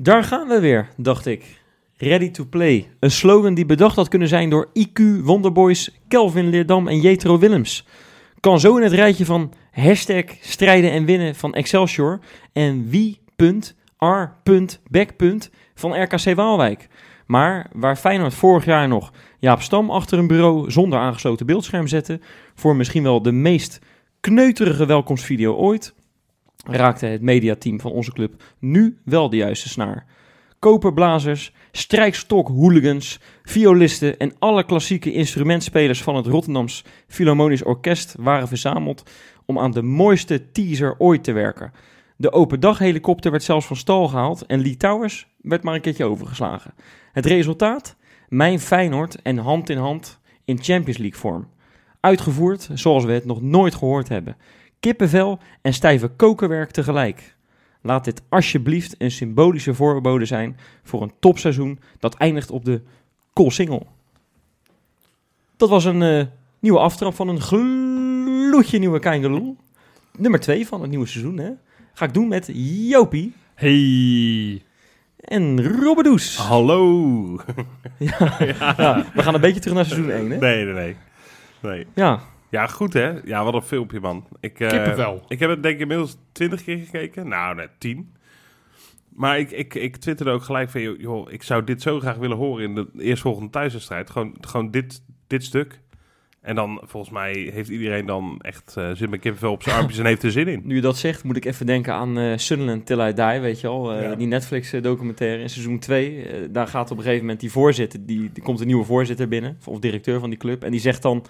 Daar gaan we weer, dacht ik. Ready to play. Een slogan die bedacht had kunnen zijn door IQ, Wonderboys, Kelvin Leerdam en Jetro Willems. Kan zo in het rijtje van hashtag strijden en winnen van Excelsior en wie.r.back. van RKC Waalwijk. Maar waar Feyenoord vorig jaar nog Jaap Stam achter een bureau zonder aangesloten beeldscherm zette voor misschien wel de meest kneuterige welkomstvideo ooit, raakte het mediateam van onze club nu wel de juiste snaar. Koperblazers, strijkstok hooligans, violisten en alle klassieke instrumentspelers van het Rotterdams Philharmonisch Orkest waren verzameld om aan de mooiste teaser ooit te werken. De open dag helikopter werd zelfs van stal gehaald en Lee Towers werd maar een keertje overgeslagen. Het resultaat? Mijn Feyenoord en hand in hand in Champions League vorm. Uitgevoerd zoals we het nog nooit gehoord hebben. Kippenvel en stijve kokerwerk tegelijk. Laat dit alsjeblieft een symbolische voorbode zijn voor een topseizoen dat eindigt op de Koolsingel. Dat was een eh, nieuwe aftrap van een gloedje nieuwe Keingeloel. Nummer 2 van het nieuwe seizoen. Hè? Ga ik doen met Jopie Hey. en Robbedoes. Hallo. Ja, ja, we gaan een beetje terug naar seizoen 1. Hè? Nee, nee, nee. nee. Ja, Ja, goed hè. Ja, wat een filmpje man. Ik, eh, Kippenvel. Ik heb het denk ik inmiddels twintig keer gekeken. Nou, net tien. Maar ik, ik, ik twitterde ook gelijk van, joh, joh, ik zou dit zo graag willen horen in de eerstvolgende thuiswedstrijd. Gewoon, gewoon dit, dit stuk. En dan, volgens mij, heeft iedereen dan echt uh, zin met kippenvel op zijn armpjes en heeft er zin in. nu je dat zegt, moet ik even denken aan eh Sunderland Till I Die, weet je al. eh, Ja. Die Netflix-documentaire in seizoen 2. Eh, daar gaat op een gegeven moment die voorzitter, die, er komt een nieuwe voorzitter binnen, of directeur van die club. En die zegt dan,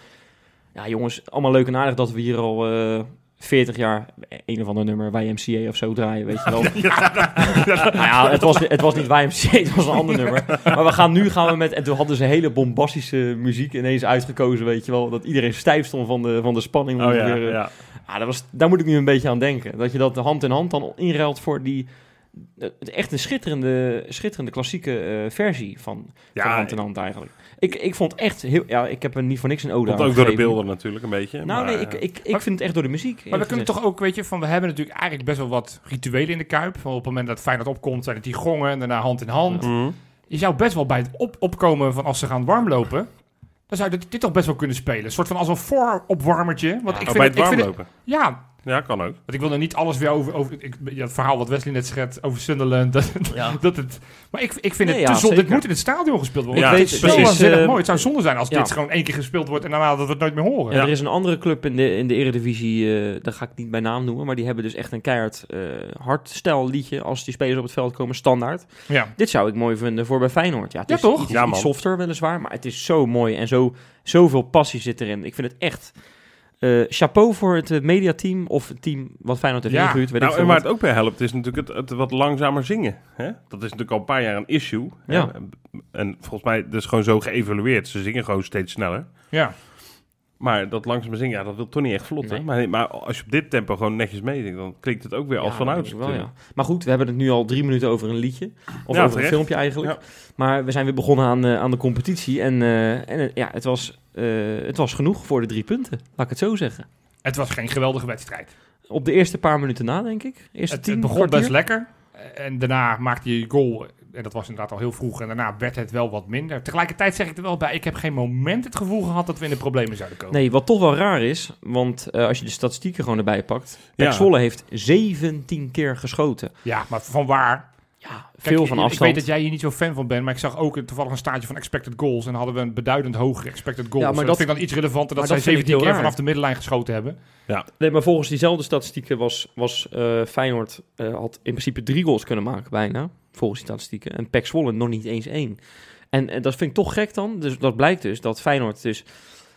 ja jongens, allemaal leuk en aardig dat we hier al eh 40 jaar een of ander nummer YMCA of zo draaien, weet je wel. nou ja, het was, het was niet YMCA, het was een ander nummer. Maar we gaan nu gaan we met... En toen hadden ze hele bombastische muziek ineens uitgekozen, weet je wel. Dat iedereen stijf stond van de, van de spanning. Oh ja, ongeveer. ja. Ah, dat was, daar moet ik nu een beetje aan denken. Dat je dat hand in hand dan inruilt voor die... Het echt een schitterende, schitterende klassieke eh, versie van, Ja, van hand in hand eigenlijk. Ik, ik vond echt heel... Ja, ik heb er niet voor niks een ode Komt aan ook door de beelden natuurlijk een beetje. Nou maar, nee, ik, ik, ik vind het echt door de muziek. Maar we kunnen toch ook, weet je, van we hebben natuurlijk eigenlijk best wel wat rituelen in de Kuip. Van op het moment dat Feyenoord opkomt, zijn het die gongen en daarna hand in hand. mhm. Je zou best wel bij het op opkomen van als ze gaan warmlopen, dan zou je dit, dit toch best wel kunnen spelen. Een soort van als een vooropwarmertje. Want ik Oh, vind bij het, het ik vind het, warmlopen. ja, Ja, kan ook. want ik wil er niet alles weer over, over ik, ja, het verhaal wat Wesley net schetst over Sunderland. Dat, Ja. dat het, maar ik, ik vind Nee, het ja, te zonde. Dit zeker. moet in het stadion gespeeld worden. Ja, het is zo precies, eh, mooi. Het zou zonde zijn als ja. dit gewoon één keer gespeeld wordt en daarna dat we het nooit meer horen. Ja, er is een andere club in de, in de Eredivisie, eh daar ga ik niet bij naam noemen, maar die hebben dus echt een keihard eh hardstyle liedje als die spelers op het veld komen, standaard. Ja. Dit zou ik mooi vinden voor bij Feyenoord. Ja, het Ja, is toch? Iets, Ja, iets man. softer weliswaar, maar het is zo mooi en zo, zoveel passie zit erin. Ik vind het echt... eh, chapeau voor het eh, mediateam of het team wat Feyenoord heeft Ja. ingehuurd. Weet Nou, ik en waar wat. het ook bij helpt, is natuurlijk het, het wat langzamer zingen. Hè? Dat is natuurlijk al een paar jaar een issue. Ja. En volgens mij, dat is gewoon zo geëvalueerd. Ze zingen gewoon steeds sneller. Ja. Maar dat langzaam zingen, ja, dat wil toch niet echt vlot. hè? Nee. Maar, maar als je op dit tempo gewoon netjes meezingt, dan klinkt het ook weer als Ja, vanuit. ja. Maar goed, we hebben het nu al drie minuten over een liedje. Of Ja, over terecht. een filmpje eigenlijk. Ja. Maar we zijn weer begonnen aan, eh, aan de competitie. En, eh, en eh, ja, het was, eh, het was genoeg voor de drie punten. Laat ik het zo zeggen. Het was geen geweldige wedstrijd. Op de eerste paar minuten na, denk ik. Eerste Het, tien het begon kwartier. best lekker. En daarna maakte je je goal. En dat was inderdaad al heel vroeg. En daarna werd het wel wat minder. Tegelijkertijd zeg ik er wel bij. Ik heb geen moment het gevoel gehad dat we in de problemen zouden komen. Nee, wat toch wel raar is, want eh, als je de statistieken gewoon erbij pakt. Ja. Zwolle heeft 17 keer geschoten. Ja, maar van waar? Ja, Kijk, veel van afstand. Ik weet dat jij hier niet zo fan van bent. Maar ik zag ook toevallig een staartje van expected goals. En dan hadden we een beduidend hogere expected goals. Ja, maar dat, dat- vind ik dan iets relevanter. Dat zij dat vind ik 17 keer raar. vanaf de middenlijn geschoten hebben. Nee, maar volgens diezelfde statistieken was, was eh, Feyenoord eh, had in principe drie goals kunnen maken bijna. Volgens die statistieken. En Pek Zwolle nog niet eens één. En, en dat vind ik toch gek dan. Dus dat blijkt dus dat Feyenoord dus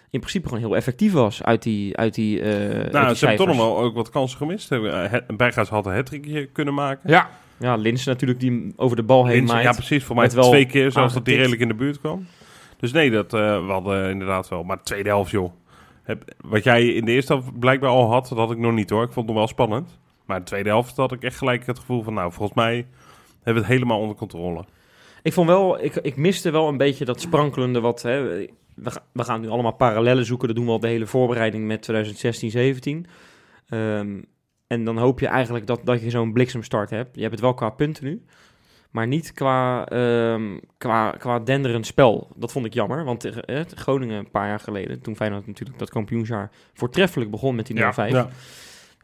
in principe gewoon heel effectief was uit die uit die uit die Nou, ze hebben toch nog wel ook wat kansen gemist. Hebben, eh, had een hat kunnen maken. Ja, Ja, Linsen natuurlijk die over de bal heen Linsen- maait. ja, precies. Voor mij wel twee keer, zelfs dat aangetikt. redelijk in de buurt kwam. Dus nee, dat eh, we hadden inderdaad wel. Maar de tweede helft, joh. Heb, wat jij in de eerste helft blijkbaar al had, dat had ik nog niet hoor. Ik vond het nog wel spannend. Maar de tweede helft had ik echt gelijk het gevoel van... Nou, volgens mij hebben we het helemaal onder controle. Ik vond wel, ik, ik miste wel een beetje dat sprankelende wat. Hè, we, we gaan nu allemaal parallellen zoeken. Dat doen we al de hele voorbereiding met 2016, 17. Ehm, En dan hoop je eigenlijk dat, dat je zo'n bliksemstart hebt. Je hebt het wel qua punten nu. Maar niet qua, ehm, qua, qua denderend spel. Dat vond ik jammer. Want eh, Groningen een paar jaar geleden, toen Feyenoord natuurlijk dat kampioensjaar voortreffelijk begon met die 0-5. Ja. Ja,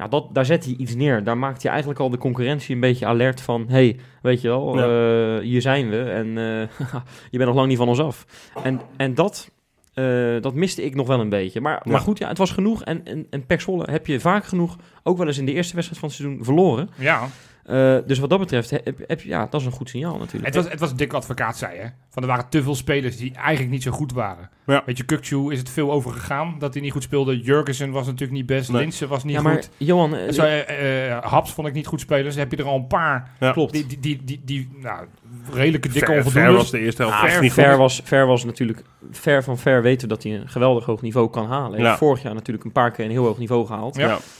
dat, daar zet hij iets neer. Daar maakt hij eigenlijk al de concurrentie een beetje alert van... hey, weet je wel, Ja. eh, hier zijn we en eh, je bent nog lang niet van ons af. En, en dat, eh, dat miste ik nog wel een beetje. Maar, Ja. maar goed, ja, het was genoeg. En, en, en Pek Zwolle heb je vaak genoeg, ook wel eens in de eerste wedstrijd van het seizoen, verloren. Ja, Eh, dus wat dat betreft, heb, heb, je- ja, dat is een goed signaal natuurlijk. het was, het was dik advocaat zei, hè. Van er waren te veel spelers die eigenlijk niet zo goed waren. Ja. Weet je, Kukcu is het veel over gegaan dat hij niet goed speelde. Jurgensen was natuurlijk niet best. Nee. Linse was niet ja, maar goed. Johan, eh, Zo, eh, eh, Haps vond ik niet goed spelen. Dus heb je er al een paar Ja. klopt. die, die, die, die, die nou, redelijke dikke Ver, Ver onvoldoende. was de eerste helft Ah, niet ver, was, ver was natuurlijk, ver van ver weten we dat hij een geweldig hoog niveau kan halen. Hij Ja. vorig jaar natuurlijk een paar keer een heel hoog niveau gehaald.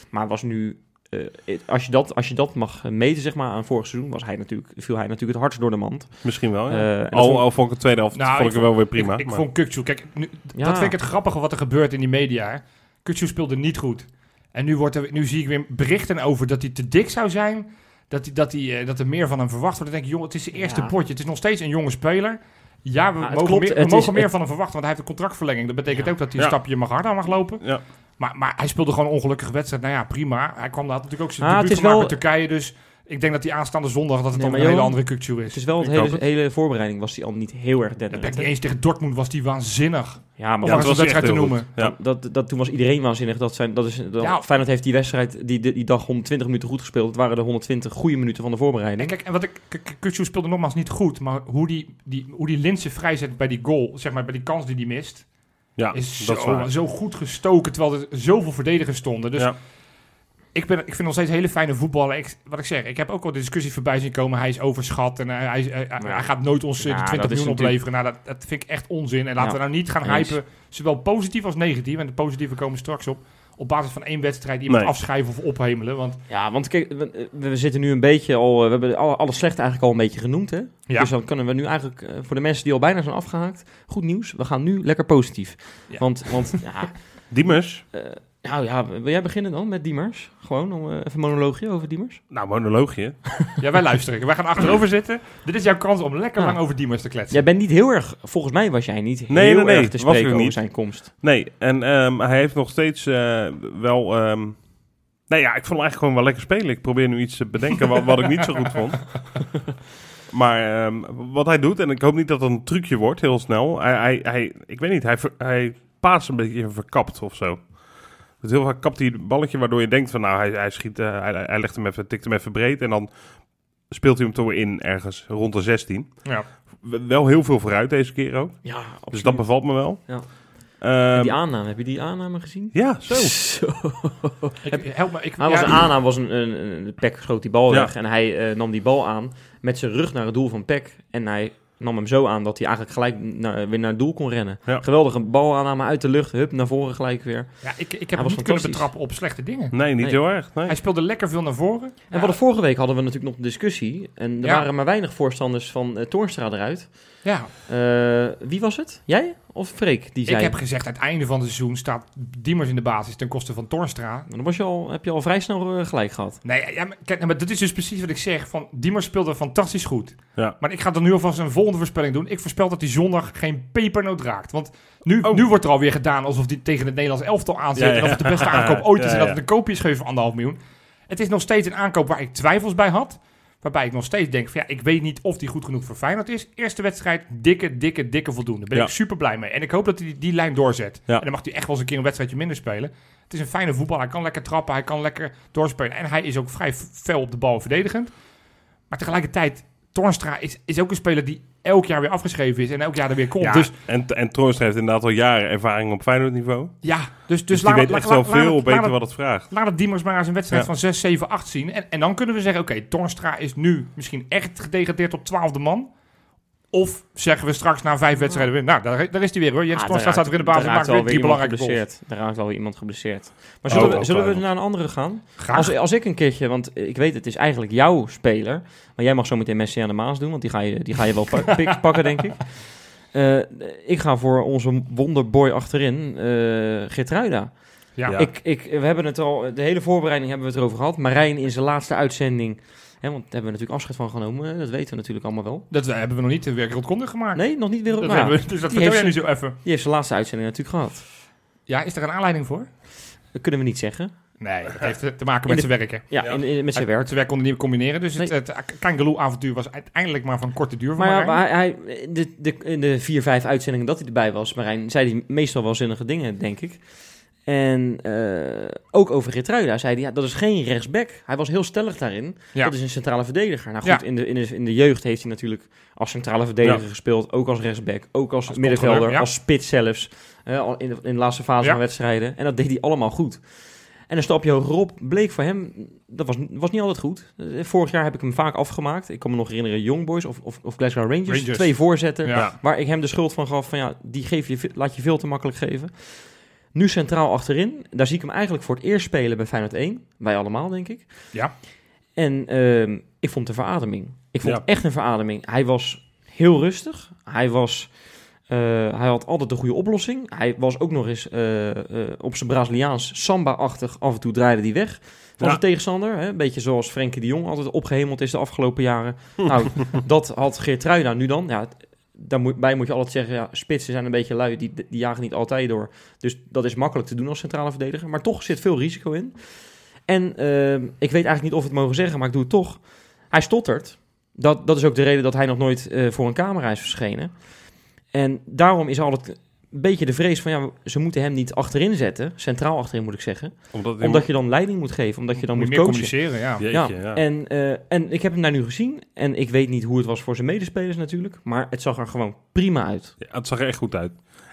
Maar was nu, eh, als, je dat, als je dat mag meten zeg maar, aan vorig seizoen, was hij natuurlijk, viel hij natuurlijk het hardst door de mand. Misschien wel, ja. Eh, al, vond- al vond ik de tweede helft Nou, vond ik ik er wel weer prima. Ik, ik maar- vond Kukcu, kijk, nu, Ja. dat vind ik het grappige wat er gebeurt in die media. hè. Kukcu speelde niet goed. En nu, wordt er, nu zie ik weer berichten over dat hij te dik zou zijn. Dat, hij, dat, hij, eh, dat er meer van hem verwacht wordt. Dan denk ik, jongen, het is zijn eerste Ja. potje. Het is nog steeds een jonge speler. Ja, we het mogen, klopt, meer, we het mogen is- meer het- van hem verwachten, want hij heeft een contractverlenging. Dat betekent Ja. ook dat hij een Ja. stapje mag harder mag lopen. ja. Maar, maar hij speelde gewoon een ongelukkige wedstrijd. Nou ja, prima. Hij kwam daar natuurlijk ook zijn Ah, het debuut wel- met Turkije. Dus ik denk dat die aanstaande zondag dat het Nee, dan een hele andere Kukcu is. Het is wel, het Ik hele, het. hele voorbereiding was hij al niet heel erg Dat ben ik denderend. niet eens tegen Dortmund was die waanzinnig. Ja, maar Ja, een was wedstrijd te noemen. Ja. Dat, dat, toen was iedereen waanzinnig. Dat zijn, dat is, dat, Ja. Feyenoord heeft die wedstrijd die, die, die dag 120 minuten goed gespeeld. Het waren de 120 goede minuten van de En voorbereiding. kijk, en wat ik, speelde nogmaals niet goed, maar hoe die, die, hoe die Linse vrijzet bij die goal, zeg maar bij die kans die hij mist, Ja, is dat zo, zo goed gestoken, terwijl er zoveel verdedigers stonden. Dus Ja. ik, ben, ik vind nog steeds hele fijne voetballen. Ik, wat ik zeg, ik heb ook wel de discussie voorbij zien komen, hij is overschat en hij, hij, gaat nooit ons eh, die 20 dat is miljoen opleveren. Nou, dat, dat vind ik echt onzin. En laten we nou niet gaan hypen, zowel positief als negatief, en de positieve komen straks op, op basis van één wedstrijd iemand Nee. afschrijven of ophemelen. Want Ja, want kijk, we, we zitten nu een beetje al... eh, We hebben alle, alle slechte eigenlijk al een beetje genoemd, hè? ja, Dus dan kunnen we nu eigenlijk, eh, voor de mensen die al bijna zijn afgehaakt... Goed nieuws, we gaan nu lekker positief. Ja. Want, want ja, Diemers? Nou ja, wil jij beginnen dan met Diemers? Gewoon om eh, even een monoloogje over Diemers? Nou, monoloogje. ja, wij luisteren. Wij gaan achterover zitten. Dit is jouw kans om lekker Ja. lang over Diemers te kletsen. Jij bent niet heel erg... Volgens mij was jij niet Nee, heel nee, nee, erg te spreken over niet. zijn komst. Nee, en ehm, hij heeft nog steeds eh, wel... ehm nou ja, ik vond hem eigenlijk gewoon wel lekker spelen. Ik probeer nu iets te bedenken wat, wat ik niet zo goed vond. Maar ehm, wat hij doet, en ik hoop niet dat het een trucje wordt, heel snel. Hij, hij, hij, ik weet niet, hij, hij paast een beetje verkapt of zo. Dus heel vaak kapt hij het balletje waardoor je denkt van nou, hij, hij schiet, eh, hij, hij legt hem even, tikt hem even breed en dan speelt hij hem toch weer in ergens rond de 16. Ja. Wel heel veel vooruit deze keer ook. Ja, absoluut. Dus dat bevalt me wel. Ja. Ehm, die aanname, heb je die aanname gezien? ja, zo. Ik, help me. Ik, Hij was ja, een aanname, was een, een, een, Peck schoot die bal Ja. weg en hij eh, nam die bal aan met zijn rug naar het doel van Peck. En hij nam hem zo aan dat hij eigenlijk gelijk naar, weer naar het doel kon rennen. Ja. Geweldige balaanname uit de lucht, hup, naar voren gelijk weer. Ja, ik, ik heb Hij hem was niet kunnen betrappen op slechte dingen. Nee, niet Nee. heel erg. Nee. Hij speelde lekker veel naar voren. En Ja. wat de vorige week hadden we natuurlijk nog een discussie. En er Ja. waren maar weinig voorstanders van eh Toornstra eruit. Ja, Eh, wie was het? Jij of Freek? Die zei. ik heb gezegd, aan het einde van het seizoen staat Diemers in de basis ten koste van Torstra. Maar Dan was je al, heb je al vrij snel eh, gelijk gehad. Nee, ja, maar, kijk, nou, maar dat is dus precies wat ik zeg. Van, Diemers speelde fantastisch goed. Ja. Maar ik ga dan nu alvast een volgende voorspelling doen. Ik voorspel dat hij zondag geen pepernoot raakt. Want nu, Oh. nu wordt er alweer gedaan alsof hij tegen het Nederlands elftal aanzet. Ja, ja. En of het de beste aankoop ooit is. Ja, en dat het een koopje is gegeven van anderhalf miljoen. Het is nog steeds een aankoop waar ik twijfels bij had. Waarbij ik nog steeds denk van ja, ik weet niet of die goed genoeg voor Feyenoord is. Eerste wedstrijd, dikke, dikke, dikke voldoende. Daar ben Ja. ik super blij mee. En ik hoop dat hij die, die lijn doorzet. Ja. En dan mag hij echt wel eens een keer een wedstrijdje minder spelen. Het is een fijne voetbal. Hij kan lekker trappen, hij kan lekker doorspelen. En hij is ook vrij fel op de bal verdedigend. Maar tegelijkertijd, Tornstra is, is ook een speler die elk jaar weer afgeschreven is. En elk jaar er weer komt. Ja, Dus en, en Toornstra heeft inderdaad al jaren ervaring op Feyenoord niveau. ja, dus, dus, Dus, die laat- weet laat- echt wel laat veel beter wat het vraagt. Laat het Diemers maar eens een wedstrijd Ja. van 6, 7, 8 zien. En, en dan kunnen we zeggen, oké, Tornstra is nu misschien echt gedegradeerd tot twaalfde man. Of zeggen we straks na vijf wedstrijden weer, nou, daar, daar is hij weer hoor. Jens Ah, daar staat weer in de basis en maakt weer drie belangrijke goals. Daar raakt wel weer iemand geblesseerd. Maar Oh, zullen, we, ook zullen we naar een andere gaan? Graag. Als, als ik een keertje, want ik weet het is eigenlijk jouw speler. Maar jij mag zo meteen Messi aan de Maas doen, want die ga je, die ga je wel pakken, denk ik. Eh, ik ga voor onze wonderboy achterin, eh Geertruida. Ja. Ja. Ik, ik, we hebben het al, de hele voorbereiding hebben we het erover gehad. Marijn in zijn laatste uitzending, hè, want daar hebben we natuurlijk afscheid van genomen. Dat weten we natuurlijk allemaal wel. Dat eh, hebben we nog niet wereldkundig gemaakt. Nee, nog niet wereld. Dat nou dus dat vertel jij nu zo even. die heeft zijn laatste uitzending natuurlijk gehad. Ja, is er een aanleiding voor? Dat kunnen we niet zeggen. Nee, het heeft te maken met de- zijn werken. Ja, Ja. In, in- met zijn werk. Zijn werk kon hij niet meer combineren. Dus het, Nee. het Kangaloo-avontuur was uiteindelijk maar van korte duur voor Maar ja, Marijn. maar hij, hij- de, de, in de vier, vijf uitzendingen dat hij erbij was, Marijn, zei hij meestal wel zinnige dingen, denk ik. En eh, ook over Geertruida zei hij, ja, dat is geen rechtsback. Hij was heel stellig daarin. Ja. Dat is een centrale verdediger. Nou goed, Ja. in, de, in, de, in de jeugd heeft hij natuurlijk als centrale verdediger Ja. gespeeld. Ook als rechtsback, ook als, Als middenvelder, als spits zelfs. in, de, in de laatste fase van wedstrijden. En dat deed hij allemaal goed. En een stapje hogerop bleek voor hem, dat was, was niet altijd goed. Eh, Vorig jaar heb ik hem vaak afgemaakt. Ik kan me nog herinneren, Young Boys of, of, of Glasgow Rangers. Rangers. Twee voorzetten. Waar ik hem de schuld van gaf van ja, die geef je, laat je veel te makkelijk geven. Nu centraal achterin. Daar zie ik hem eigenlijk voor het eerst spelen bij Feyenoord 1. Wij allemaal, denk ik. Ja. En ehm, ik vond het een verademing. Ik vond Ja. echt een verademing. Hij was heel rustig. Hij, was, eh, hij had altijd de goede oplossing. Hij was ook nog eens eh, eh, op zijn Braziliaans samba-achtig. Af en toe draaide hij weg van Ja. zijn tegenstander. Hè? Een beetje zoals Frenkie de Jong altijd opgehemeld is de afgelopen jaren. nou, dat had Geertruida nu dan. Ja, daarbij moet je altijd zeggen, ja, spitsen zijn een beetje lui. Die, die jagen niet altijd door. Dus dat is makkelijk te doen als centrale verdediger. Maar toch zit veel risico in. En ehm, ik weet eigenlijk niet of we het mogen zeggen, maar ik doe het toch. Hij stottert. Dat, dat is ook de reden dat hij nog nooit eh, voor een camera is verschenen. En daarom is altijd een beetje de vrees van, ja, ze moeten hem niet achterin zetten. Centraal achterin moet ik zeggen. Omdat, Omdat je dan leiding moet geven, omdat je dan moet moet, meer coachen. communiceren, ja. Jeetje, Ja, ja. En, eh, en ik heb hem daar nu gezien. En ik weet niet hoe het was voor zijn medespelers natuurlijk. Maar het zag er gewoon prima uit. Ja, het zag er echt goed uit.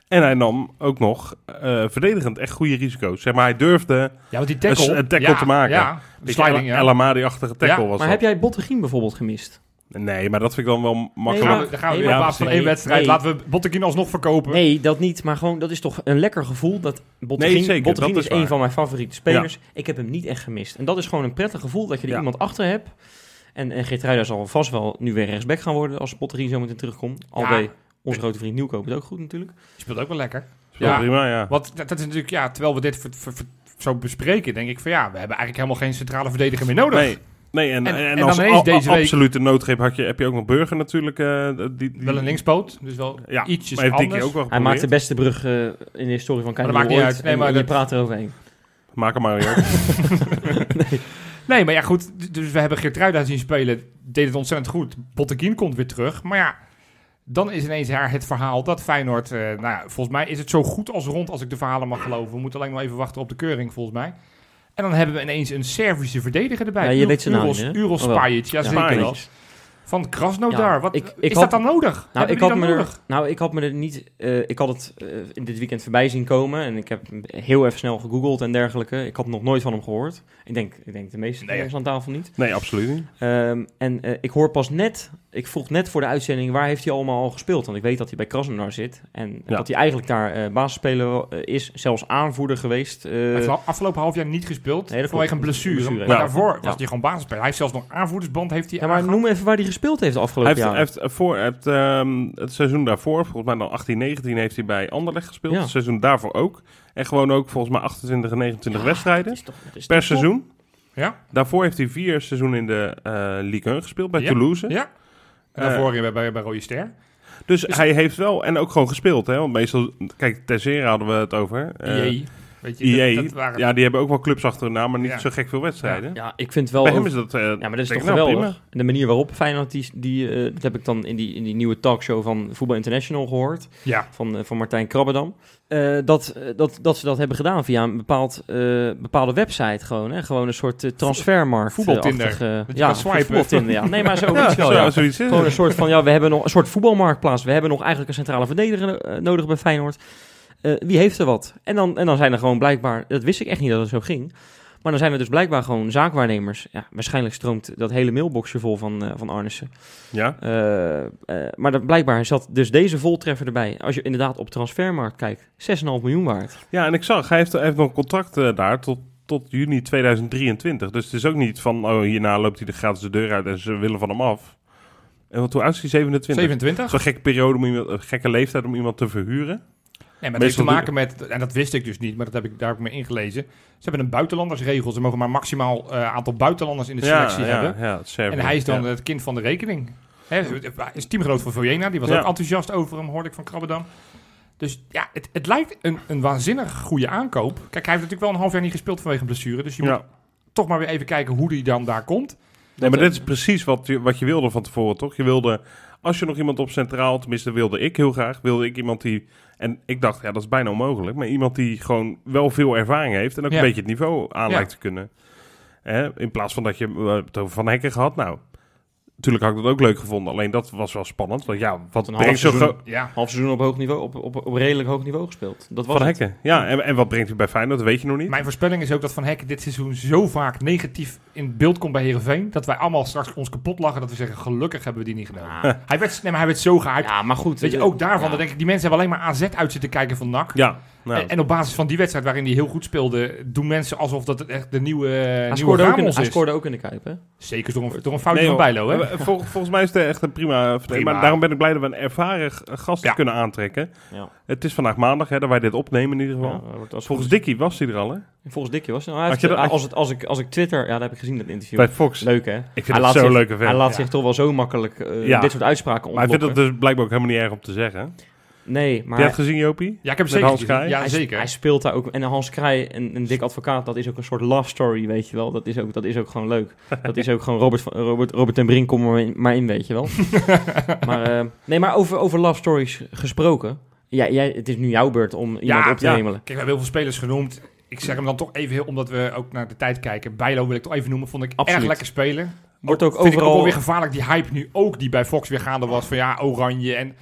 En hij nam ook nog eh, verdedigend echt goede risico's. Zeg maar, hij durfde Ja, want die tackle... Een- een tackle ja, te maken. Ja, sliding, ja. El Amadi-achtige tackle Ja, was Maar dat. heb jij Bottegien bijvoorbeeld gemist? Nee, maar dat vind ik dan wel makkelijk. we, dan gaan we Nee, weer in maar- plaats van nee, één wedstrijd. nee. Laten we Bottekin alsnog verkopen. Nee, dat niet. Maar gewoon, dat is toch een lekker gevoel. Dat Bottegien, Nee, zeker, dat is, is een van mijn favoriete spelers. Ik heb hem niet echt gemist. En dat is gewoon een prettig gevoel dat je er Ja. iemand achter hebt. En, en Geertruida zal vast wel nu weer rechtsback gaan worden als Bottegien zo meteen terugkomt. Al Ja. deed onze grote vriend Nieuwkoop het ook goed natuurlijk. Speelt ook wel lekker. Is Ja. prima, ja. Want dat, dat is natuurlijk, ja, terwijl we dit ver- ver- ver- zo bespreken, denk ik van ja, we hebben eigenlijk helemaal geen centrale verdediger meer nodig. Nee, nee en, En- en, en dan als deze week- absolute noodgreep had je, heb je ook nog Burger natuurlijk. eh, die, die, Wel een linkspoot, dus wel Ja, ietsjes maar heeft Dikkie anders. ook wel Hij maakt de beste brug eh, in de historie van Maar Kanye dat maakt niet uit. Nee, maar je dat- praat eroverheen. Maak hem maar weer. Nee, maar ja goed, dus we hebben Geertruida zien spelen, deed het ontzettend goed. Botteguin komt weer terug, maar ja, dan is ineens haar het verhaal dat Feyenoord, eh, nou ja, volgens mij is het zo goed als rond als ik de verhalen mag geloven. We moeten alleen nog even wachten op de keuring volgens mij. En dan hebben we ineens een Servische verdediger erbij. Ja, je weet zijn naam Uros, hè? Uros Oh. Spajic, ja, Ja, zeker Spajic. Van Krasnodar. Ja, Wat, ik- ik is had- dat dan nodig? Nou, ik had, me er, nou, ik had me er niet. eh, ik had het eh, in dit weekend voorbij zien komen. En ik heb heel even snel gegoogeld en dergelijke. Ik had nog nooit van hem gehoord. Ik denk, ik denk de meeste Nee. mensen aan tafel niet. Nee, absoluut niet. Ehm, en eh, ik hoor pas net. Ik vroeg net voor de uitzending waar heeft hij allemaal al gespeeld. Want ik weet dat hij bij Krasnodar zit. En Ja. dat hij eigenlijk daar basisspeler is. Zelfs aanvoerder geweest. Hij heeft afgelopen half jaar niet gespeeld Nee, vanwege een blessure. Blessure, maar ja. daarvoor was hij gewoon basisspeler. Hij heeft zelfs nog aanvoerdersband. Heeft hij ja, maar noem even waar hij gespeeld heeft de Hij afgelopen heeft, jaren. hij heeft voor het, ehm, het seizoen daarvoor, volgens mij dan 18, 19, heeft hij bij Anderlecht gespeeld. Ja. Het seizoen daarvoor ook. En gewoon ook volgens mij 28 en 29 Ja, wedstrijden dat is toch- dat is per top? seizoen. Ja, Daarvoor heeft hij vier seizoenen in de eh Ligue 1 gespeeld bij Ja. Toulouse. ja. En Eh, daarvoor bij, bij, bij Rode Ster. Dus, Dus- hij heeft wel, en ook gewoon gespeeld. Hè? Want meestal, kijk, Tessera hadden we het over. Eh. Weet je, IE, dat, dat waren ja, die hebben ook wel clubs achter hun naam, maar niet Ja. zo gek veel wedstrijden. Ja, ik vind wel. Bij hem ook- is dat... eh, Ja, maar dat is toch nou, geweldig. prima. En de manier waarop Feyenoord, die, die, eh, dat heb ik dan in die, in die nieuwe talkshow van Voetbal International gehoord, Ja, van, eh, van Martijn Krabbedam. Eh, dat, dat, dat ze dat hebben gedaan via een bepaald, eh, bepaalde website gewoon. Hè? Gewoon een soort uh, transfermarkt. Voetbaltinder. ja, voetbaltinder, ja. Nee, maar zo Ja, iets wel, zo- ja. zoiets Gewoon een soort van, ja, we hebben nog een soort voetbalmarktplaats. We hebben nog eigenlijk een centrale verdediger nodig bij Feyenoord. Eh, wie heeft er wat? En dan, en dan zijn er gewoon blijkbaar, dat wist ik echt niet dat het zo ging. Maar dan zijn er dus blijkbaar gewoon zaakwaarnemers. Ja, waarschijnlijk stroomt dat hele mailboxje vol van, eh, van Arnissen. Ja, Eh, eh, maar dat, blijkbaar zat dus deze voltreffer erbij. Als je inderdaad op transfermarkt kijkt, 6,5 miljoen waard. ja, en ik zag, hij heeft, hij heeft nog een contract daar tot, tot juni 2023. Dus het is ook niet van, oh, hierna loopt hij de gratis de deur uit en ze willen van hem af. En wat, hoe oud is hij? 27? 27. Zo'n gekke periode, om iemand, een gekke leeftijd om iemand te verhuren. Nee, maar het heeft te maken met, en dat wist ik dus niet, maar dat heb ik daar ook mee ingelezen. Ze hebben een buitenlandersregel. Ze mogen maar maximaal eh, aantal buitenlanders in de selectie ja, hebben. Ja. En hij is dan het kind van de rekening. Hè, is teamgenoot van Vojena, die was ook enthousiast over hem, hoorde ik van Krabbedam. Dus ja, het, het lijkt een, een waanzinnig goede aankoop. Kijk, hij heeft natuurlijk wel een half jaar niet gespeeld vanwege een blessure. Dus je moet toch maar weer even kijken hoe hij dan daar komt. Nee, maar dit is precies wat je, wat je wilde van tevoren, toch? Je wilde, als je nog iemand op centraal, tenminste wilde ik heel graag, wilde ik iemand die, en ik dacht, ja, dat is bijna onmogelijk, maar iemand die gewoon wel veel ervaring heeft en ook Ja. een beetje het niveau aan lijkt te kunnen. In plaats van dat je hebben het over Van Hekken gehad, nou, natuurlijk had ik dat ook leuk gevonden, alleen dat was wel spannend, want ja, wat Een brengt half zo seizoen. Ja, Half seizoen op hoog niveau, op, op, op redelijk hoog niveau gespeeld. Dat was Van het. Hekken? Ja, en, en wat brengt hij bij Feyenoord, dat weet je nog niet. mijn voorspelling is ook dat Van Hekken dit seizoen zo vaak negatief in beeld komt bij Herenveen. Dat wij allemaal straks ons kapot lachen dat we zeggen: gelukkig hebben we die niet gedaan. Ja, Hij werd, nee, maar hij werd zo gehyped. ja, maar goed. Weet je, eh, ook daarvan, ja. dan denk ik, die mensen hebben alleen maar AZ uit zitten kijken van NAC. Ja, nou, En, en op basis van die wedstrijd waarin hij heel goed speelde, doen mensen alsof dat het echt de nieuwe, Hij nieuwe scoorde, ook in, Ramos hij is. scoorde ook in de Kuip, hè? Zeker door een, door een foutje Nee, van. Bijlo, hè? Vol- volgens mij is het echt een prima. Maar daarom ben ik blij dat we een ervaren gast Ja. kunnen aantrekken. Ja. Het is vandaag maandag, hè, dat wij dit opnemen in ieder geval. Ja, dat Volgens Dickie was hij er al, hè? Volgens Dikkie was. Nou, hij heeft- dat- als, het, als, ik, als ik Twitter... Ja, dat heb ik gezien, dat interview. Bij Fox. Leuk, hè? Ik vind hij het laat zo'n zich, leuke Hij vent. laat Ja. zich toch wel zo makkelijk eh, Ja. dit soort uitspraken Maar ik vind ontlokken. het dus blijkbaar ook helemaal niet erg om te zeggen. Nee, Heb maar... je het gezien, Jopie? Ja, ik heb Met zeker Hans? Ja, hij, zeker. hij speelt daar ook. En Hans Krij, een, een dik advocaat, dat is ook een soort love story, weet je wel. Dat is ook, dat is ook gewoon leuk. Dat is ook gewoon Robert, van- Robert, Robert en Brink, kom er maar in, maar in, weet je wel. maar, eh, nee, maar over, over love stories gesproken. Ja, jij, het is nu jouw beurt om iemand Ja, op te ja. hemelen. Kijk, we hebben heel veel spelers genoemd. Ik zeg hem dan toch even heel, omdat we ook naar de tijd kijken. Bijlo wil ik toch even noemen. Vond ik Absoluut. erg lekker spelen. Wordt ook Vind ik ook overal... wel weer gevaarlijk, die hype nu ook die bij Fox weer gaande was. Van ja, oranje en...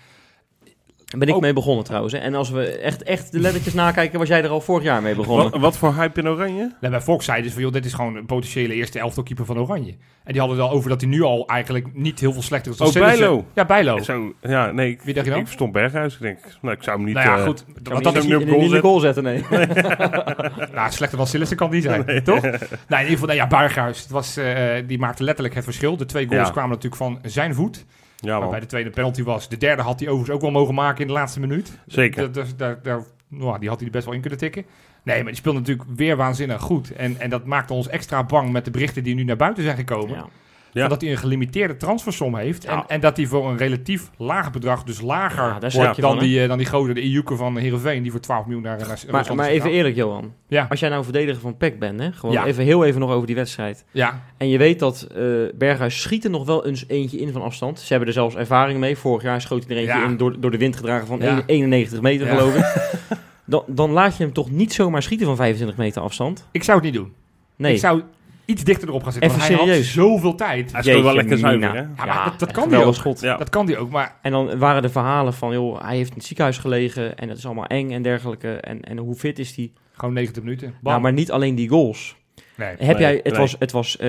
Daar ben ik ook- mee begonnen trouwens. Hè. En als we echt, echt de lettertjes nakijken, was jij er al vorig jaar mee begonnen. Wat, wat voor hype in Oranje? Nee, bij Fox zei dus van, joh, dit is gewoon een potentiële eerste elftalkeeper van Oranje. En die hadden het al over dat hij nu al eigenlijk niet heel veel slechter is dan Oh. Bijlo. Ja, Bijlo. Zo, ja, nee, ik, Wie dacht je dan? ik verstond Berghuis. Ik denk, nou, ik zou hem niet... nou ja, eh, goed. Want hem dat is niet, in de zetten. goal zetten, nee. Nou, slechter dan Sillissen kan die zijn, toch? Nou, in ieder geval, nou ja, Berghuis, het was, eh, die maakte letterlijk het verschil. De twee goals Ja. kwamen natuurlijk van zijn voet. Ja, waarbij de tweede penalty was. De derde had hij overigens ook wel mogen maken in de laatste minuut. Zeker. Dat- dat- daar, daar, nou, die had hij er best wel in kunnen tikken. Nee, maar die speelde natuurlijk weer waanzinnig goed. En, en dat maakte ons extra bang met de berichten die nu naar buiten zijn gekomen. Ja. Ja. Dat hij een gelimiteerde transfersom heeft. En, en dat hij voor een relatief laag bedrag, dus lager wordt dan, van, die, eh, dan die goden, de Iuke van Heerenveen, die voor 12 miljoen naar, Maar, maar even eerlijk, Johan. Als jij nou verdediger van PEC bent, hè? gewoon even heel even nog over die wedstrijd. Ja, En je weet dat eh Berghuis schiet er nog wel eens eentje in van afstand. Ze hebben er zelfs ervaring mee. Vorig jaar schoot hij er eentje in door, door de wind gedragen van Ja. 1 91 meter, geloof ik. Dan, dan laat je hem toch niet zomaar schieten van 25 meter afstand? ik zou het niet doen. Nee. Ik zou iets dichter erop gaan zitten. Even want hij serieus. had zoveel tijd. Hij speelt wel lekker zuiver, hè? Ja, maar dat- kan hij schot. Ja. Dat kan die ook, maar En dan waren de verhalen van, joh, hij heeft in het ziekenhuis gelegen en het is allemaal eng en dergelijke. En, en hoe fit is hij? gewoon 90 minuten. Bam. Nou, maar niet alleen die goals. nee. Heb Nee, jij, het nee. was, het was eh,